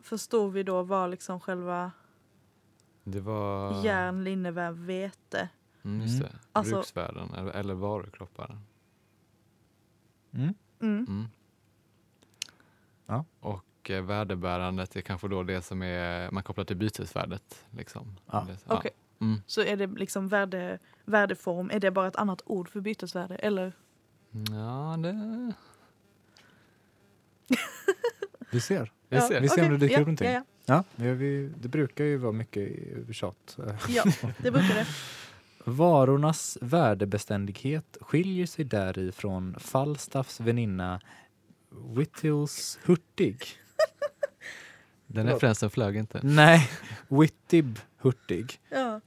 förstod vi då var liksom själva Det var... järn, linneväv, vete. Mm, just Mm. det. Alltså- Bruksvärden eller, eller varukroppar. Mm. Mm. Mm. Ja. Och eh, värdebärandet är kanske då det som är, man kopplar till bytesvärdet. Liksom. Ja. Eller- Okej. Mm. Så är det liksom värde, värdeform, är det bara ett annat ord för bytesvärde? Eller? Ja, det... [laughs] Vi ser. Vi Ja, ser. Vi ser om okej. det dyker ja, upp någonting. Ja, Ja, vi, vi, det brukar ju vara mycket tjat. ja. [laughs] ja, det brukar det. Varornas värdebeständighet skiljer sig däri från Falstaffs väninna Whittles Hurtig. Den referensen flög inte. Nej, Wittib Hurtig. Ja.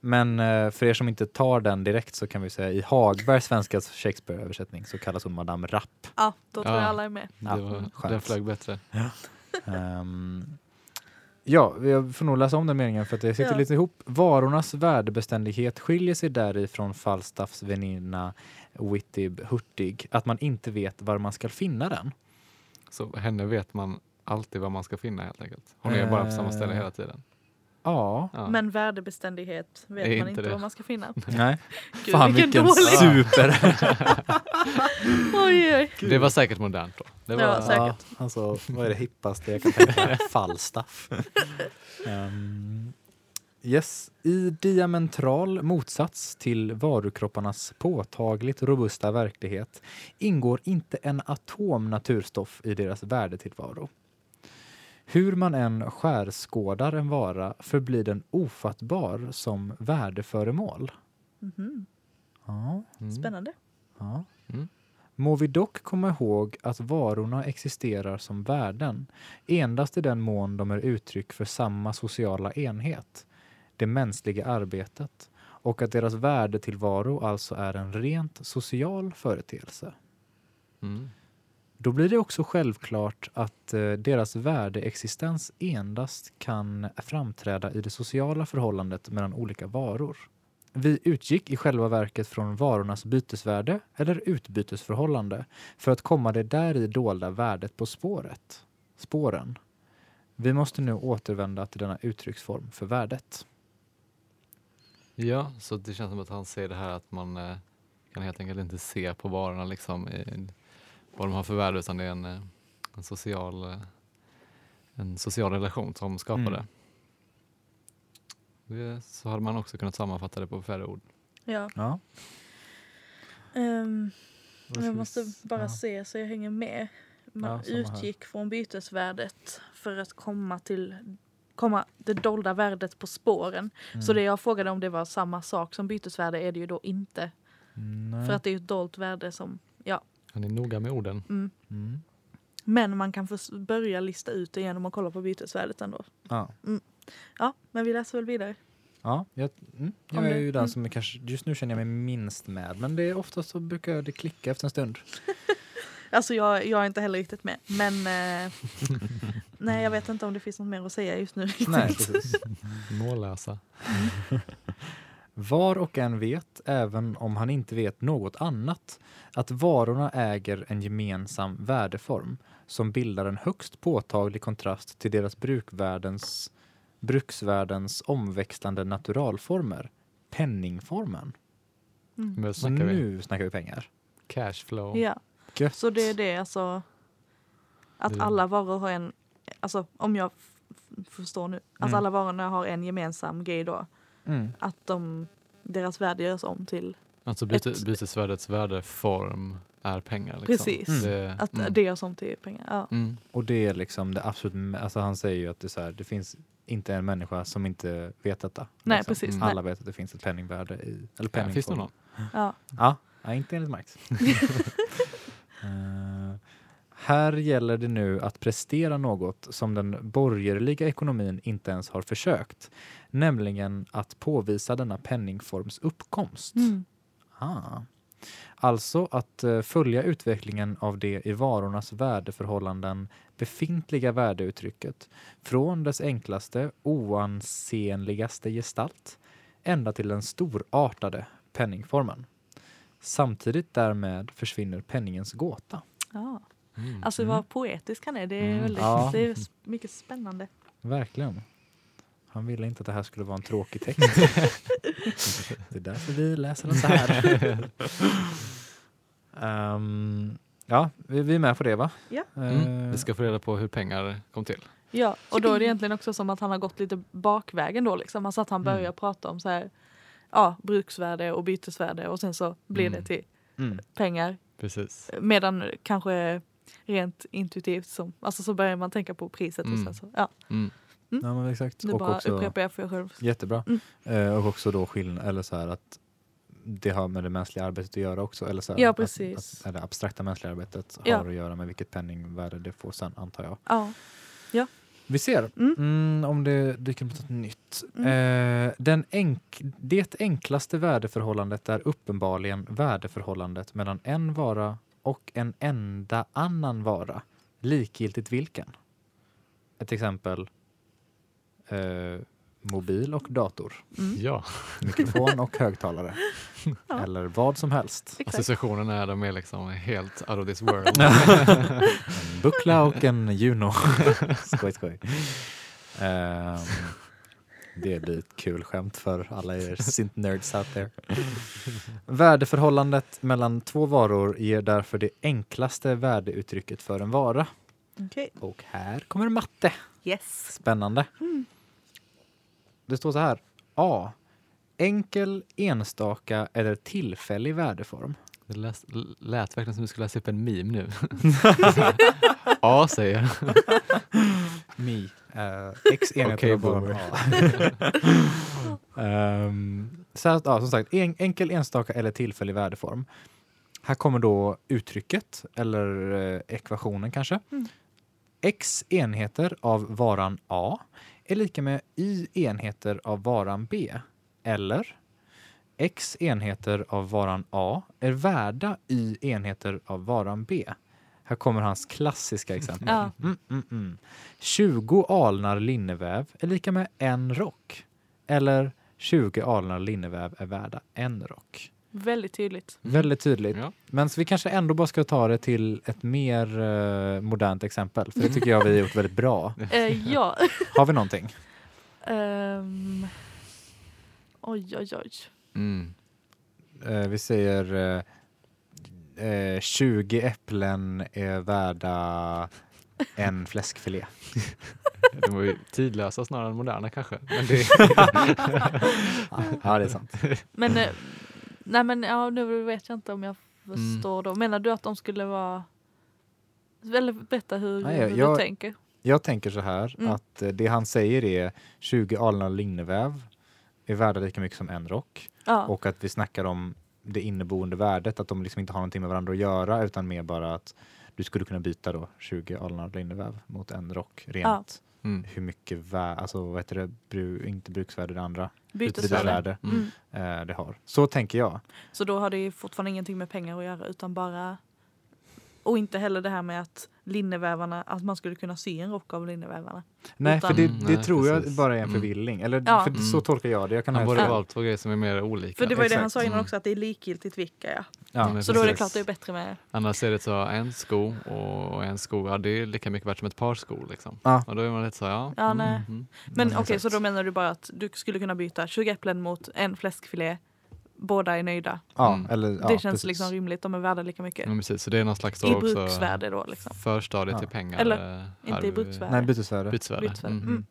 Men eh, för er som inte tar den direkt så kan vi säga i Hagbergs svenska Shakespeare-översättning så kallas hon Madame Rapp. ja, då tror Ja. jag alla är med. Ja, Det var, skönt. den flög bättre. Ehm, ja, jag får nog läsa om den meningen för att det sitter Ja. lite ihop. Varornas värdebeständighet skiljer sig däri från Falstaffs väninna Wittib Hurtig att man inte vet var man ska finna den. Så henne vet man alltid vad man ska finna helt enkelt. Hon är bara på samma ställe Eh. hela tiden. Ja, Ja. Men värdebeständighet vet man inte det. vad man ska finna. [laughs] nej. Gud, Fan vilken vilken super! [laughs] Oj, oj. Det var säkert modernt då. Det var, Ja, säkert. Ja, alltså, vad är det hippaste jag kan tänka mig? [laughs] Falstaff. Ehm, yes. I diametral motsats till varukropparnas påtagligt robusta verklighet ingår inte en atom naturstoff i deras värdetillvaro. Hur man än skärskådar en vara förblir den ofattbar som värdeföremål. Mhm. Ja, Mm. Spännande. ja. Mm. Må vi dock komma ihåg att varorna existerar som värden endast i den mån de är uttryck för samma sociala enhet, det mänskliga arbetet, och att deras värdetillvaro alltså är en rent social företeelse. Mm. Då blir det också självklart att eh, deras värdeexistens endast kan framträda i det sociala förhållandet mellan olika varor. Vi utgick i själva verket från varornas bytesvärde eller utbytesförhållande för att komma det där i dolda värdet på spåret. Spåren. Vi måste nu återvända till denna uttrycksform för värdet. Ja, så det känns som att han säger det här att man eh, kan helt enkelt inte se på varorna liksom i, vad de har för värde utan det är en, eh, en, social, eh, en social relation som skapar Mm. det. det. Så hade man också kunnat sammanfatta det på färre ord. Ja. Ja. Ska jag måste bara ja. se så jag hänger med. Man Ja, samma här. utgick från bytesvärdet för att komma till komma det dolda värdet på spåren. Så Mm. det jag frågade om det var samma sak som bytesvärde är det ju då inte. Nej. För att det är ju ett dolt värde som, ja. Han är noga med orden. Mm. Mm. Men man kan börja lista ut det genom att kolla på bytesvärdet ändå. Ja. Ja, men vi läser väl vidare. Ja, jag, mm, jag är ju den mm. som är kanske, just nu känner jag mig minst med, men det är oftast så brukar det klicka efter en stund. [laughs] Alltså jag, jag är inte heller riktigt med. Men eh, [laughs] nej, jag vet inte om det finns något mer att säga just nu. riktigt. Nej, precis. Mållösa. [laughs] Var och en vet, även om han inte vet något annat, att varorna äger en gemensam värdeform som bildar en högst påtaglig kontrast till deras brukvärdens, bruksvärdens omväxlande naturalformer, penningformen. Mm. Men Så snackar vi nu snackar vi pengar. cashflow. Ja, Gött. så det är det alltså. Att alla varor har en, alltså om jag förstår nu, att Mm. alla varorna har en gemensam grej då. Mm. Att de, deras värde görs om till, Alltså byte, Ett- bytesvärdets värdeform är pengar. Liksom. Precis. Mm. Det, att mm. det görs om till pengar. Ja. Mm. Och det är liksom det absolut, alltså han säger ju att det, är så här, det finns inte en människa som inte vet detta. Nej, liksom. precis. Mm. Nej. Alla vet att det finns ett penningvärde i, eller Ja, finns det penningform. någon? Ja. Ja, ja, inte enligt Marx. [laughs] [laughs] Här gäller det nu att prestera något som den borgerliga ekonomin inte ens har försökt, nämligen att påvisa denna penningforms uppkomst. Mm. Ah. Alltså att eh, följa utvecklingen av det i varornas värdeförhållanden befintliga värdeuttrycket från dess enklaste, oansenligaste gestalt ända till den storartade penningformen. Samtidigt därmed försvinner penningens gåta. Ja. Mm. Alltså Mm. vad poetisk han är. Det är, Mm. väldigt, Ja. det är mycket spännande. Verkligen. Han ville inte att det här skulle vara en tråkig text. [laughs] det är därför vi läser den så här. [laughs] Ehm, ja, vi, vi är med på det va? Ja. Mm. Eh, Vi ska få reda på hur pengar kom till. Ja, och då är det egentligen också som att han har gått lite bakvägen då liksom. Alltså att han börjar Mm. prata om så här, ja, bruksvärde och bytesvärde och sen så blir Mm. det till mm. pengar. Precis. Medan kanske rent intuitivt som, alltså så börjar man tänka på priset och Mm. sen så, ja, Mm. Ja men exakt. nu Och bara också, upprepar jag för jag själv. jättebra. Mm. Eh, och också då skillnad, eller så här att det har med det mänskliga arbetet att göra också. Eller så här, Ja, att- precis. Att, att det abstrakta mänskliga arbetet Ja. har att göra med vilket penningvärde det får sen antar jag. Ja, Vi ser Mm. mm, om det dyker upp något nytt. Mm. Eh, den enk det enklaste värdeförhållandet är uppenbarligen värdeförhållandet mellan en vara och en enda annan vara, likgiltigt vilken. Ett exempel eh, mobil och dator, mm. Ja, mikrofon och [laughs] högtalare. Ja. Eller vad som helst. exakt. associationen är de är liksom helt out of this world. [laughs] En buckla och en Juno. [laughs] skoj, skoj. Ehm, det blir ett kul skämt för alla er [laughs] synt-nerds out there. Värdeförhållandet mellan två varor ger därför det enklaste värdeuttrycket för en vara. Okej. Och här kommer matte. Yes. Spännande. Mm. Det står så här. A. Enkel, enstaka eller tillfällig värdeform. Det läs, lät verkligen som du skulle läsa upp en meme nu. [laughs] A säger jag. [laughs] Mi. Uh, X enheter av boomer. [laughs] Ehm, så här, ja, som sagt, en, enkel, enstaka eller tillfällig värdeform. Här kommer då uttrycket, eller eh, ekvationen kanske. Mm. X enheter av varan A är lika med Y enheter av varan B. Eller X enheter av varan A är värda Y enheter av varan B. Här kommer hans klassiska exempel. Ja. Mm, mm, mm. 20 alnar linneväv är lika med en rock. Eller 20 alnar linneväv är värda en rock. Väldigt tydligt. Väldigt tydligt. Ja. Men så vi kanske ändå bara ska ta det till ett mer eh, modernt exempel. För det tycker jag vi har gjort väldigt bra. [laughs] Eh, ja. Har vi någonting? [laughs] Ehm. oj, oj, oj. Mm. Eh, vi säger eh, eh, 20 äpplen är värda en fläskfilé. [laughs] De var ju tidlösa snarare än moderna kanske. Men det, [laughs] Ja, det är sant. Men, eh, nej men ja, nu vet jag inte om jag Mm. förstår då. Menar du att de skulle vara... Eller berätta hur, Nej, hur jag- du tänker. Jag tänker så här Mm. att eh, det han säger är 20 alnar linneväv är värda lika mycket som en rock. Ja. Och att vi snackar om det inneboende värdet, att de liksom inte har någonting med varandra att göra utan mer bara att du skulle kunna byta då 20 alnad linneväv mot en rock rent. Mm. Hur mycket vä- alltså vad heter det, Bru- inte bruksvärde det andra, Bytesvärde. Mm. Mm. eh, det har. Så tänker jag. Så då har det fortfarande ingenting med pengar att göra utan bara och inte heller det här med att linnevävarna, att man skulle kunna sy en rock av linnevävarna. Nej, Utan- för det, Mm, det nej, tror jag precis. bara är en Mm. förvilling. Eller Ja. för Mm. så tolkar jag det. Jag kan Han ha borde valt två grejer som är mer olika. För det var ju det han exakt. sa innan Mm. också att det är likgiltigt vilka ja. Ja. Mm, Så då är det precis. klart det är bättre med Annars är det så en sko och en sko, ja det är lika mycket värt som ett par skor liksom. Ja. Och då är man lite så, ja. Ja, mm, nej. mm. Men Ja, okej, exakt. så då menar du bara att du skulle kunna byta 20 äpplen mot en fläskfilé. Båda är nöjda. Ja, Mm. eller, ja, det känns precis. liksom rimligt, de är värda lika mycket. Ja, precis. Så det är någon slags då I också bruksvärde då liksom. förstadie Ja. till pengar. Eller, eh, här inte i bruksvärde. Nej, bytesvärde. Bytesvärde. Bytesvärde. Mm. Mm.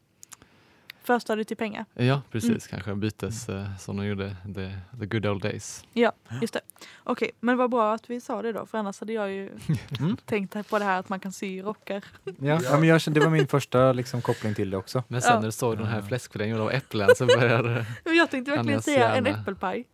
Förstadiet till pengar. Ja, precis. Mm. Kanske bytes eh, som de gjorde the, the good old days. Just det. Okej, men vad bra att vi sa det då, för annars hade jag ju [laughs] Mm. tänkt på det här att man kan sy rockar. Ja, ja, men jag, kände- det var min första liksom, koppling till det också. Men sen Ja. när du såg den här Ja. fläskfilén gjord av äpplen så började [laughs] Jag tänkte verkligen säga en äppelpaj.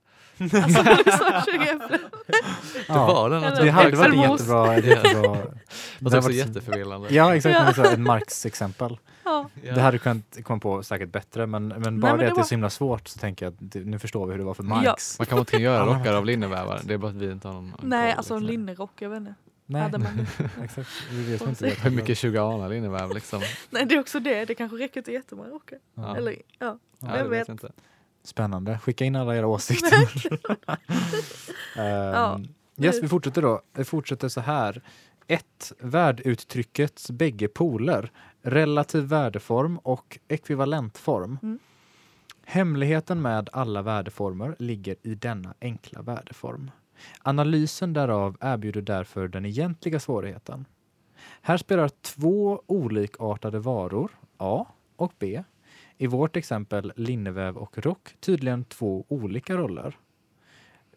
Alltså liksom 20 äpplen. det Ja, var den. Eller det hade varit en jättebra... Ja. jättebra Det [laughs] det var också varit- jätteförvillande. ja, exakt. Ja. Ett Marx-exempel. Ja. Ja. Det hade du kunnat komma på säkert bättre, men, men bara men det det att det är var- så himla svårt så tänker jag att det, nu förstår vi hur det var för Ja. Marx. Man kan inte göra Ja. rockar av linnevävar. Det är bara att vi inte har någon Nej, koll, alltså en liksom. linnerock, jag vet inte. Nej, Hade man... [laughs] exakt. Det det som Får inte vet. Hur mycket 20 anar linneväv liksom? [laughs] Nej, det är också det. Det kanske räcker till jättemånga rockar. Ja. Eller, ja. Ja, det vet vet. inte. Spännande. Skicka in alla era åsikter. um, [laughs] yes, vi fortsätter då. Vi fortsätter så här. 1. Värduttryckets bägge poler, relativ värdeform och ekvivalentform. Mm. Hemligheten med alla värdeformer ligger i denna enkla värdeform. Analysen därav erbjuder därför den egentliga svårigheten. Här spelar två olikartade varor, A och B, i vårt exempel linneväv och rock tydligen två olika roller.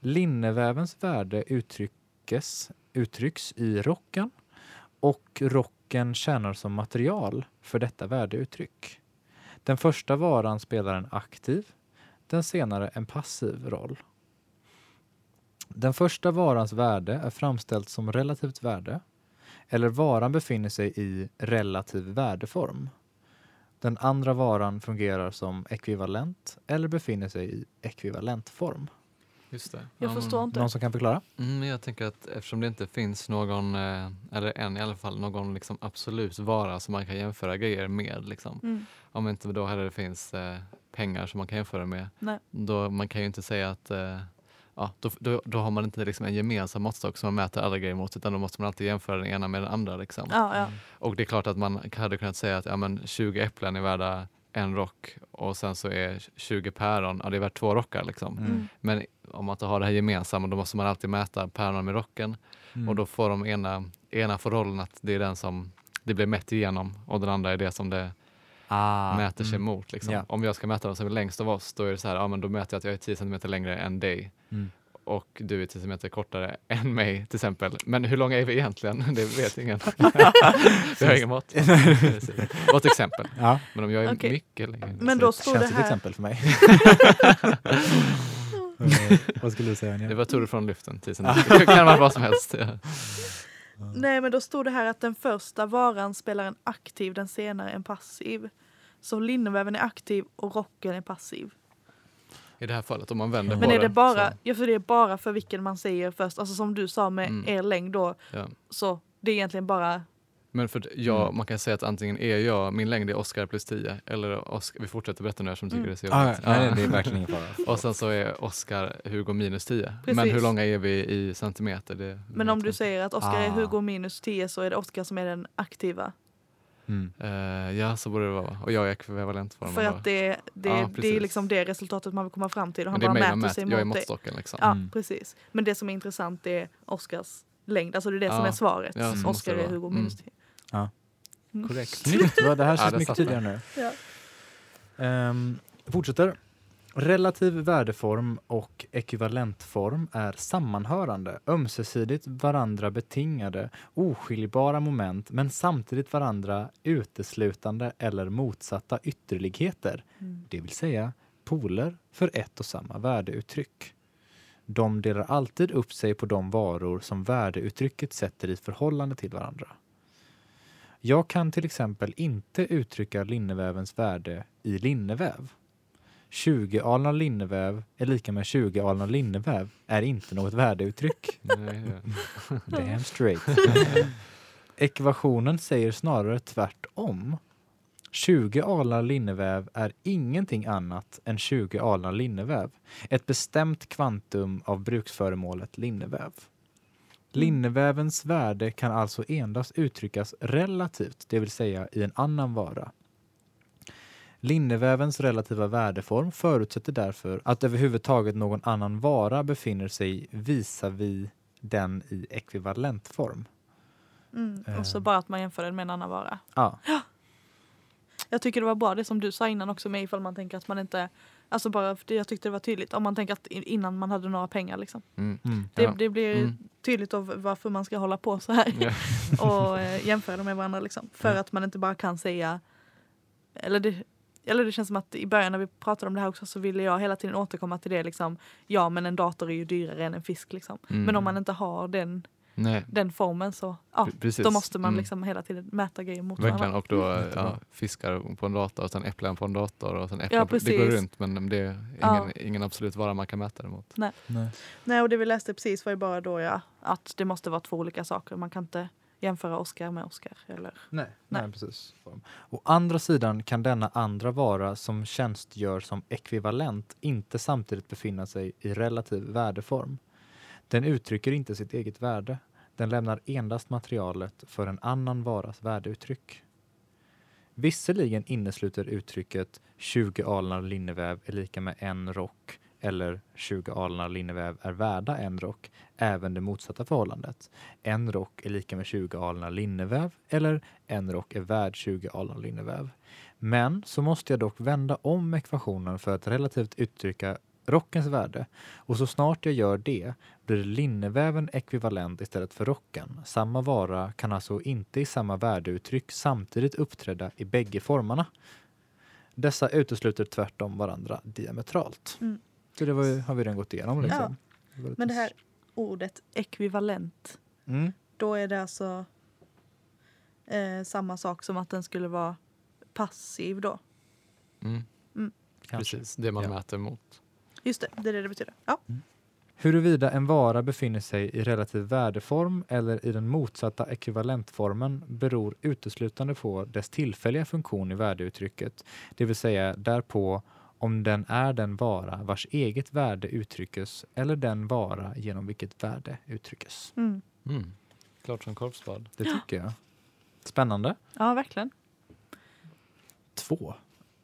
Linnevävens värde uttryckes, uttrycks i rocken och rocken tjänar som material för detta värdeuttryck. Den första varan spelar en aktiv, den senare en passiv roll. Den första varans värde är framställt som relativt värde eller varan befinner sig i relativ värdeform. Den andra varan fungerar som ekvivalent eller befinner sig i ekvivalentform. Just det. Jag Ja, förstår inte. Någon som kan förklara? Mm, men jag tänker att eftersom det inte finns någon, eh, eller en i alla fall, någon liksom absolut vara som man kan jämföra grejer med. Liksom. Mm. Om inte då heller det finns eh, pengar som man kan jämföra med. Nej. Då man kan ju inte säga att eh, ja, då, då, då har man inte liksom en gemensam måttstock som man mäter alla grejer mot utan då måste man alltid jämföra den ena med den andra. Liksom. Ja, ja. Och det är klart att man hade kunnat säga att ja, men 20 äpplen är värda en rock och sen så är 20 päron, ja det är värt två rockar. Liksom. Mm. Mm. Men om man inte har det här gemensamma då måste man alltid mäta päronen med rocken Mm. och då får de ena, ena får rollen att det är den som det blir mätt igenom och den andra är det som det ah, mäter sig mm. mot. Liksom. Ja. Om jag ska mäta den som är längst av oss då är det så här, ja men då mäter jag att jag är 10 cm längre än dig Mm. och du är 10 cm kortare än mig till exempel. Men hur långa är vi egentligen? [laughs] Det vet ingen. [laughs] [laughs] Vi har ingen mått. Var ett exempel. Ja, Men om jag är Okej. mycket längre. Men då ett stod det här- exempel för mig. Vad skulle du säga Anja? Det var tur från luften. 10 cm. Det kan vara vad som helst. Nej, men då stod det här att den första varan spelar en aktiv, den senare en passiv. Så linneväven är aktiv och rocken är passiv. I det här fallet om man vänder Men på är det bara, så- ja, för det är bara för vilken man säger först, alltså som du sa med Mm. er längd då, Ja. så det är egentligen bara, Men för jag, Mm. man kan säga att antingen är jag, min längd är Oscar plus 10 eller Oscar, vi fortsätter berätta nu jag tycker Mm. det är så Ah, jobbigt. nej, Ja. det är verkligen ingen fara. [laughs] Och sen så är Oscar Hugo minus 10. Men Precis. hur långa är vi i centimeter? Det men om du säger att Oskar är Ah. Hugo minus 10 så är det Oskar som är den aktiva. Mm. Eh, ja, så borde det vara. Och jag är ekvivalentformen. För då. att det, det, Ja, det är liksom det resultatet man vill komma fram till och Men han det är bara mig mäter sig Jag är mot det. måttstocken liksom. Ja, Mm. precis. Men det som är intressant är Oskars längd, alltså det är det som Ja. är svaret. Ja, det är. Hugo Mm. minus 10. Mm. Korrekt. Snyggt, det här Ja, känns det mycket tydligare nu. Ja. Um, fortsätter. Relativ värdeform och ekvivalentform är sammanhörande, ömsesidigt varandra betingade, oskiljbara moment men samtidigt varandra uteslutande eller motsatta ytterligheter, Mm. det vill säga poler för ett och samma värdeuttryck. De delar alltid upp sig på de varor som värdeuttrycket sätter i förhållande till varandra. Jag kan till exempel inte uttrycka linnevävens värde i linneväv. 20 alnar linneväv är lika med 20 alnar linneväv är inte något värdeuttryck. [laughs] [laughs] Damn straight. [laughs] Ekvationen säger snarare tvärtom. 20 alnar linneväv är ingenting annat än 20 alnar linneväv. Ett bestämt kvantum av bruksföremålet linneväv. Linnevävens värde kan alltså endast uttryckas relativt, det vill säga i en annan vara. Linnevävens relativa värdeform förutsätter därför att överhuvudtaget någon annan vara befinner sig visavi den i ekvivalentform. Mm. Och så Eh. bara att man jämför den med en annan vara. Ja, Jag tycker det var bra det som du sa innan också med ifall man tänker att man inte Alltså bara för det jag tyckte det var tydligt om man tänker att innan man hade några pengar liksom. Mm. mm. Det, Ja. det blir Mm. tydligt av varför man ska hålla på så här Ja. [laughs] och eh, jämföra dem med varandra liksom. För Ja. att man inte bara kan säga eller det, eller det känns som att i början när vi pratade om det här också så ville jag hela tiden återkomma till det liksom. Ja men en dator är ju dyrare än en fisk liksom. Mm. Men om man inte har den, Nej, den formen så ja, precis. då måste man Mm. liksom hela tiden mäta grejer mot Verkligen, varandra. och då ja, Jättebra. fiskar på en dator och sen äpplen på en dator och sen äpplen Ja, på, det går runt men det är ingen, Ja. ingen absolut vara man kan mäta det mot. Nej. Nej och det vi läste precis var ju bara då ja, att det måste vara två olika saker. Man kan inte jämföra Oscar med Oscar. Eller? Nej, Nej. nej. precis. Å andra sidan kan denna andra vara som tjänstgör som ekvivalent inte samtidigt befinna sig i relativ värdeform. Den uttrycker inte sitt eget värde. Den lämnar endast materialet för en annan varas värdeuttryck. Visserligen innesluter uttrycket 20 alnar linneväv är lika med en rock eller 20 alnar linneväv är värda en rock även det motsatta förhållandet. En rock är lika med 20 alnar linneväv eller en rock är värd 20 alnar linneväv. Men så måste jag dock vända om ekvationen för att relativt uttrycka rockens värde och så snart jag gör det blir linneväven ekvivalent istället för rocken. Samma vara kan alltså inte i samma värdeuttryck samtidigt uppträda i bägge formarna. Dessa utesluter tvärtom varandra diametralt. Mm. Så det var har vi redan gått igenom. Liksom. lite Men det här ordet ekvivalent, Mm. då är det alltså eh, samma sak som att den skulle vara passiv då. Mm. Kanske. Precis, det man Ja. mäter mot. Just det, det är det det betyder. Ja. Huruvida en vara befinner sig i relativ värdeform eller i den motsatta ekvivalentformen beror uteslutande på dess tillfälliga funktion i värdeuttrycket, det vill säga därpå om den är den vara vars eget värde uttryckes eller den vara genom vilket värde uttryckes. Mm. Mm. Klart som korvspad. Det tycker jag. Spännande. ja, verkligen. Två.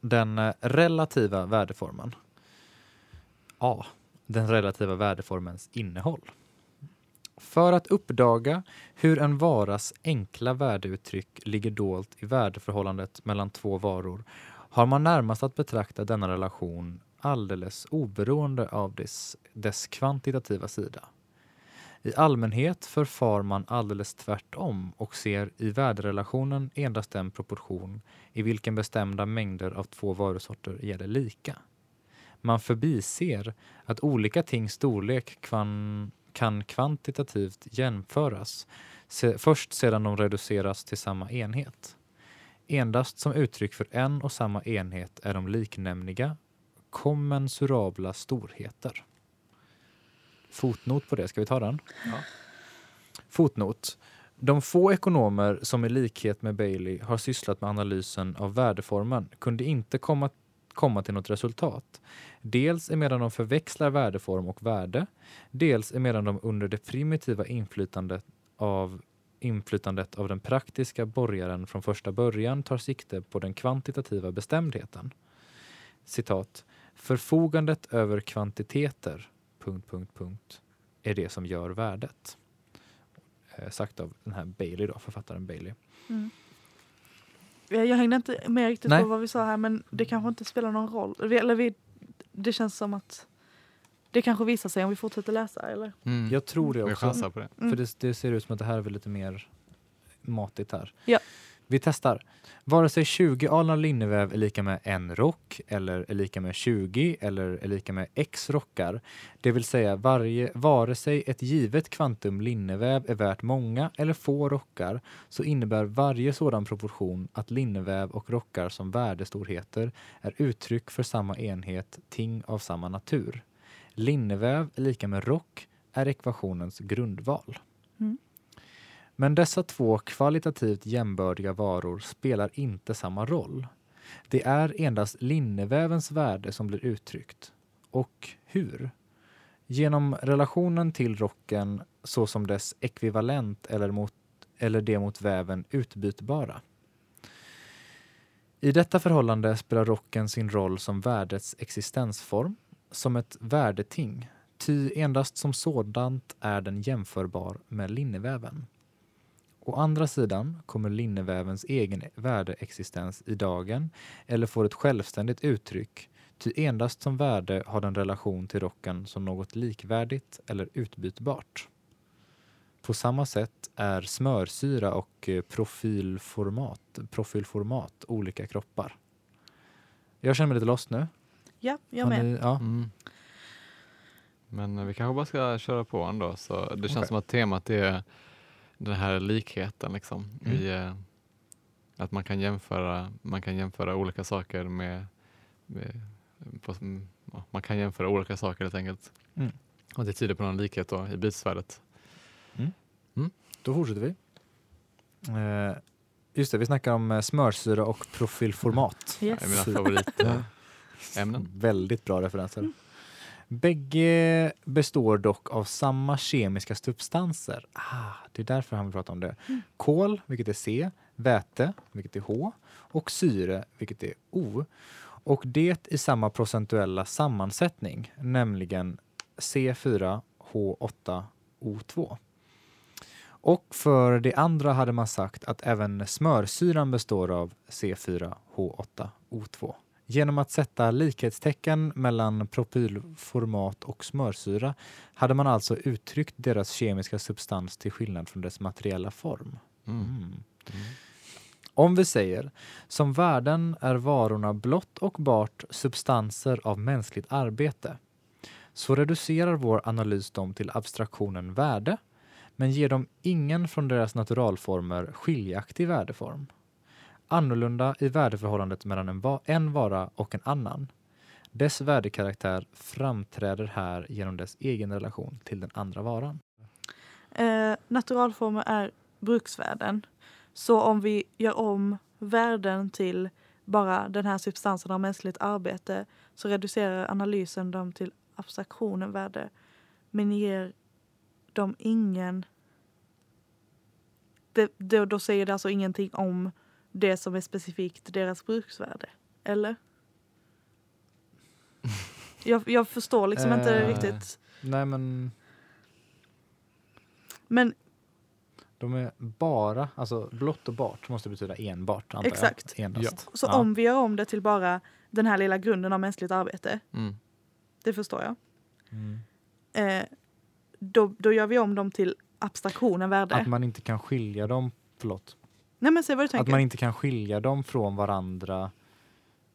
Den eh, relativa värdeformen. A. Den relativa värdeformens innehåll. För att uppdaga hur en varas enkla värdeuttryck ligger dolt i värdeförhållandet mellan två varor har man närmast att betrakta denna relation alldeles oberoende av dess, dess kvantitativa sida. I allmänhet förfar man alldeles tvärtom och ser i värderelationen endast den proportion i vilken bestämda mängder av två varusorter gäller lika. Man förbiser att olika tings storlek kvan, kan kvantitativt jämföras se, först sedan de reduceras till samma enhet. Endast som uttryck för en och samma enhet är de liknämniga, kommensurabla storheter. Fotnot på det, ska vi ta den? Ja. Fotnot. De få ekonomer som i likhet med Bailey har sysslat med analysen av värdeformen kunde inte komma, komma till något resultat. Dels emedan de förväxlar värdeform och värde, dels emedan de under det primitiva inflytandet av inflytandet av den praktiska borgaren från första början tar sikte på den kvantitativa bestämdheten. Citat. Förfogandet över kvantiteter... Punkt, punkt, punkt, är det som gör värdet. Eh, sagt av den här Bailey, då, författaren Bailey. Mm. Jag, hängde inte med riktigt Nej. på vad vi sa här men det kanske inte spelar någon roll. Eller vi, det känns som att det kanske visar sig om vi fortsätter läsa eller? Mm. Jag tror det Vi också. chansar på det. Mm. För det, det ser ut som att det här är väl lite mer matigt här. Ja. Vi testar. Vare sig 20 alnar linneväv är lika med en rock eller är lika med 20 eller är lika med x rockar, det vill säga varje, vare sig ett givet kvantum linneväv är värt många eller få rockar, så innebär varje sådan proportion att linneväv och rockar som värdestorheter är uttryck för samma enhet, ting av samma natur. Linneväv är lika med rock är ekvationens grundval. Mm. Men dessa två kvalitativt jämbördiga varor spelar inte samma roll. Det är endast linnevävens värde som blir uttryckt. Och hur? Genom relationen till rocken såsom dess ekvivalent eller, mot, eller det mot väven utbytbara. I detta förhållande spelar rocken sin roll som värdets existensform, som ett värdeting, ty endast som sådant är den jämförbar med linneväven. Å andra sidan kommer linnevävens egen värdeexistens i dagen eller får ett självständigt uttryck, ty endast som värde har den relation till rocken som något likvärdigt eller utbytbart. På samma sätt är smörsyra och eh, profilformat, profilformat olika kroppar. Jag känner mig lite lost nu. Ja, jag med. ni- ja. Mm. Men vi kanske bara ska köra på ändå. Så det känns Okej. som att temat är den här likheten. Liksom, Mm. i, eh, att man kan, jämföra, man kan jämföra olika saker med... med på, mm, ja, man kan jämföra olika saker helt enkelt. Mm. Och det tyder på någon likhet då, i bytesvärdet. Då fortsätter vi. Eh, just det, vi snackar om eh, smörsyra och profilformat. Det är mina Yes. [laughs] ämnen. Väldigt bra referenser. Bägge består dock av samma kemiska substanser. Ah, det är därför han vill prata om det. Kol, vilket är C, väte, vilket är H och syre, vilket är O. Och det i samma procentuella sammansättning, nämligen C4H8O2. Och för det andra hade man sagt att även smörsyran består av C4H8O2. Genom att sätta likhetstecken mellan propylformat och smörsyra hade man alltså uttryckt deras kemiska substans till skillnad från dess materiella form. Mm. Mm. Mm. Om vi säger som värden är varorna blott och bart substanser av mänskligt arbete så reducerar vår analys dem till abstraktionen värde men ger dem ingen från deras naturalformer skiljaktig värdeform. Annorlunda i värdeförhållandet mellan en, va- en vara och en annan. Dess värdekaraktär framträder här genom dess egen relation till den andra varan. Eh, naturalformer är bruksvärden. Så om vi gör om värden till bara den här substansen av mänskligt arbete så reducerar analysen dem till abstraktionen värde men ger dem ingen... Det, då, då säger det alltså ingenting om det som är specifikt deras bruksvärde. Eller? [laughs] Jag, jag förstår liksom inte Eh. riktigt. Nej men Men de är bara, alltså blott och bart måste betyda enbart antar Exakt. jag. Endast. så Ja. om vi gör om det till bara den här lilla grunden av mänskligt arbete, Mm. det förstår jag. Mm. Eh, då, då gör vi om dem till abstraktionen värde. Att man inte kan skilja dem, förlåt. Nej men säg vad du Att tänker. man inte kan skilja dem från varandra,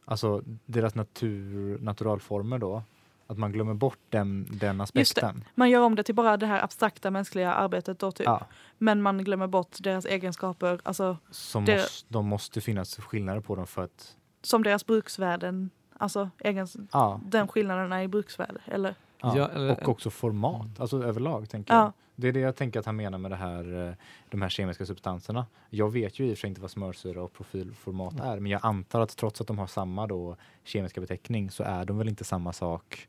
alltså deras natur, naturalformer då. Att man glömmer bort den, den aspekten. Man gör om det till bara det här abstrakta mänskliga arbetet då typ. Ja, Men man glömmer bort deras egenskaper, alltså som Det- måste, de måste finnas skillnader på dem för att, som deras bruksvärden. Alltså egens, ja, den skillnaden är i bruksvärde. Eller? Ja. Och också format, alltså överlag tänker jag. Ja. Det är det jag tänker att han menar med det här, eh, de här kemiska substanserna. Jag vet ju i och för sig inte vad smörsyra och profilformat är, men jag antar att trots att de har samma då kemiska beteckning så är de väl inte samma sak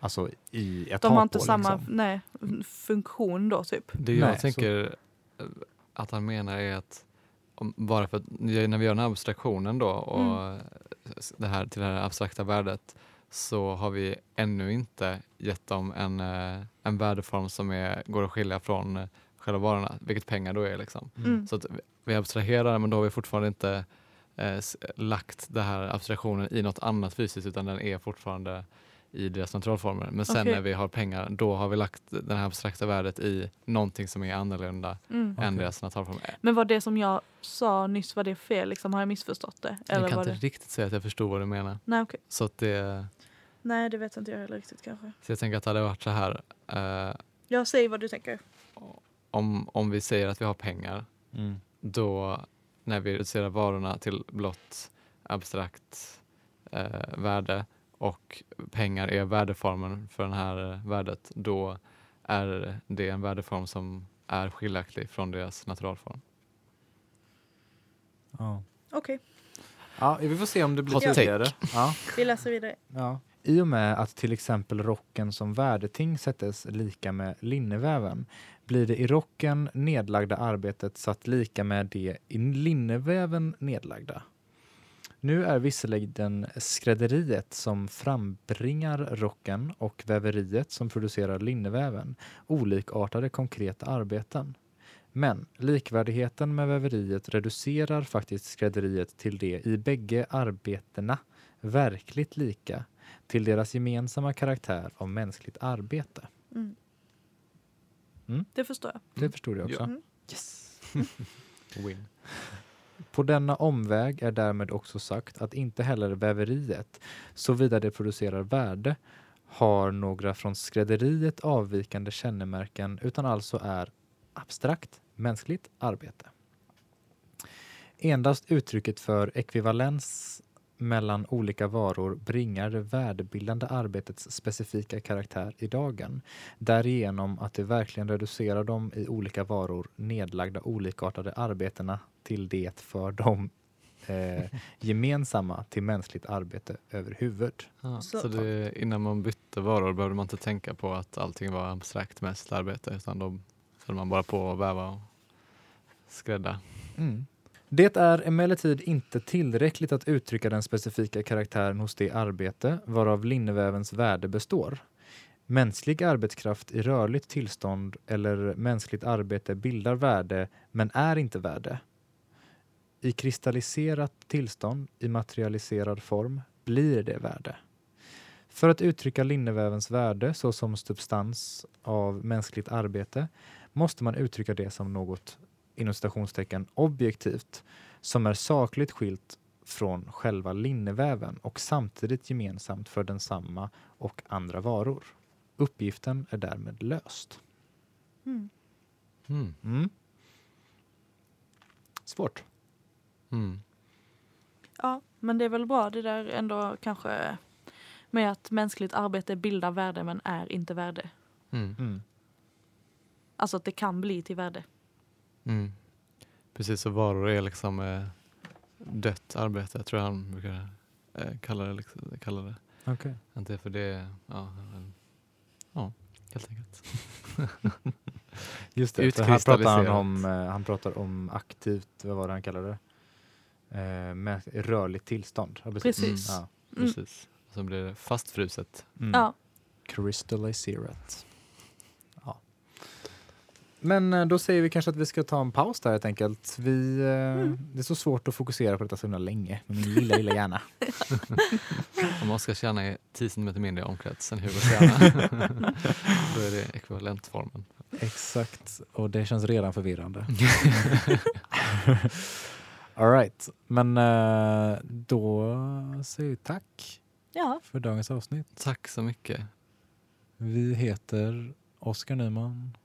alltså i ett De har inte på, samma liksom. nej, funktion då typ. Det jag Nej, så- tänker eh, att han menar är att om, bara för att när vi gör den här abstraktionen då och Mm. det här till det här abstrakta värdet så har vi ännu inte gett dem en, eh, en värdeform som är, går att skilja från eh, själva varorna, vilket pengar då är. Liksom. Mm. Så att vi- abstraherar men då har vi fortfarande inte eh, lagt den här abstraktionen i något annat fysiskt utan den är fortfarande i deras naturalformer. Men sen Okej. när vi har pengar, då har vi lagt det här abstrakta värdet i någonting som är annorlunda Mm. än Okej. deras naturalformer. Men var det som jag sa nyss, var det fel? Liksom, har jag missförstått det? Jag Eller kan var inte det... riktigt säga att jag förstår vad du menar. Nej, okej. Så, att det, Nej, det vet inte jag heller riktigt kanske. så jag tänker att det hade varit så här, eh, Jag säger vad du tänker. om, om vi säger att vi har pengar, Mm. då när vi reducerar varorna till blott abstrakt eh, värde och pengar är värdeformen för det här eh, värdet, då är det en värdeform som är skiljaktig från deras naturalform. Ja. Okej, ja, vi får se om det blir tydligare. Ja. vi läser vidare. Ja. I och med att till exempel rocken som värdeting sättes lika med linneväven blir det i rocken nedlagda arbetet satt lika med det i linneväven nedlagda. Nu är visserligen skrädderiet som frambringar rocken och väveriet som producerar linneväven olikartade konkreta arbeten. Men likvärdigheten med väveriet reducerar faktiskt skrädderiet till det i bägge arbetena verkligt lika till deras gemensamma karaktär av mänskligt arbete. Mm. Mm. Det förstår jag. Det förstod jag också. Ja. Mm. Yes. [laughs] Win. På denna omväg är därmed också sagt att inte heller väveriet, såvida det producerar värde, har några från skrädderiet avvikande kännemärken utan alltså är abstrakt mänskligt arbete. Endast uttrycket för ekvivalens mellan olika varor bringar det värdebildande arbetets specifika karaktär i dagen, därigenom att det verkligen reducerar de i olika varor nedlagda olikartade arbetena till det för dem eh, [laughs] gemensamma till mänskligt arbete över huvud. Ja, Så- så det, innan man bytte varor behövde man inte tänka på att allting var abstrakt mänskligt arbete utan då höll man bara på att väva och skrädda. Mm. Det är emellertid inte tillräckligt att uttrycka den specifika karaktären hos det arbete varav linnevävens värde består. Mänsklig arbetskraft i rörligt tillstånd eller mänskligt arbete bildar värde men är inte värde. I kristalliserat tillstånd, i materialiserad form, blir det värde. För att uttrycka linnevävens värde såsom substans av mänskligt arbete måste man uttrycka det som något inom citationstecken objektivt som är sakligt skilt från själva linneväven och samtidigt gemensamt för densamma och andra varor. Uppgiften är därmed löst. Mm. Mm. Svårt. Mm. Ja, men det är väl bra det där ändå kanske med att mänskligt arbete bildar värde men är inte värde. Mm. Mm. Alltså att det kan bli till värde. Mm. Precis, så varor är liksom eh, dött arbete, tror jag han brukar eh, kalla det. Liksom, kalla det. Okej. Inte för det, ja, men, ja helt enkelt. [laughs] Just det, pratar han Utkristalliserat. om, eh, han pratar om aktivt, vad var det han kallade det? Eh, med rörligt tillstånd. Ja, Precis. Ja. Mm. Precis. Så blir det fastfruset. Mm. Ja, Crystalliserat. Ja. Men eh, då säger vi kanske att vi ska ta en paus där helt enkelt. Vi, eh, Det är så svårt att fokusera på detta så himla länge med min lilla, lilla hjärna. [laughs] Om Oskar kärna är 10 cm mindre i omkrets än Hugos [laughs] hjärna, [laughs] då är det ekvivalentformen. Exakt, och det känns redan förvirrande. All right, men eh, då säger vi tack ja. för dagens avsnitt. Tack så mycket. Vi heter Oskar Nyman.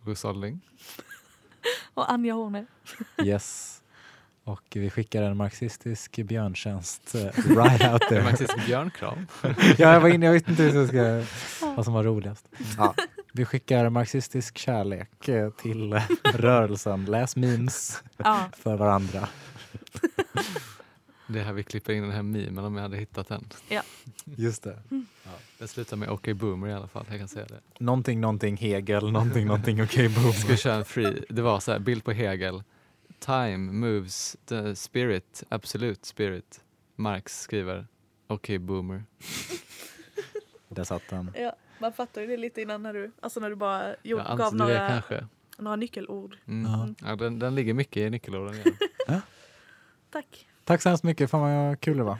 Hugo Solling. [laughs] och Anja Horner. [laughs] Yes. Och vi skickar en marxistisk björntjänst eh, right out there. faktiskt björnkram. [laughs] ja, jag var inne, jag vet inte hur jag ska, vad som var roligast. Ja. Vi skickar marxistisk kärlek eh, till [laughs] rörelsen. Läs memes Ja, för varandra. Det är här vi klipper in den här memen om jag hade hittat den. Just det. Den slutar med OK Boomer i alla fall, jag kan säga det. Någonting, någonting Hegel, någonting, någonting okej boom. Ska vi köra en free? Det var så här, bild på Hegel. Time moves the spirit, absolute spirit. Marx skriver OK Boomer. Där satt den. ja, man fattar ju det lite innan när du, alltså när du bara gjorde, Jag gav några, kanske. några nyckelord. Mm. Ja. Ja, den, den ligger mycket i nyckelorden. Ja. Tack. Tack så hemskt mycket, fan vad kul det var.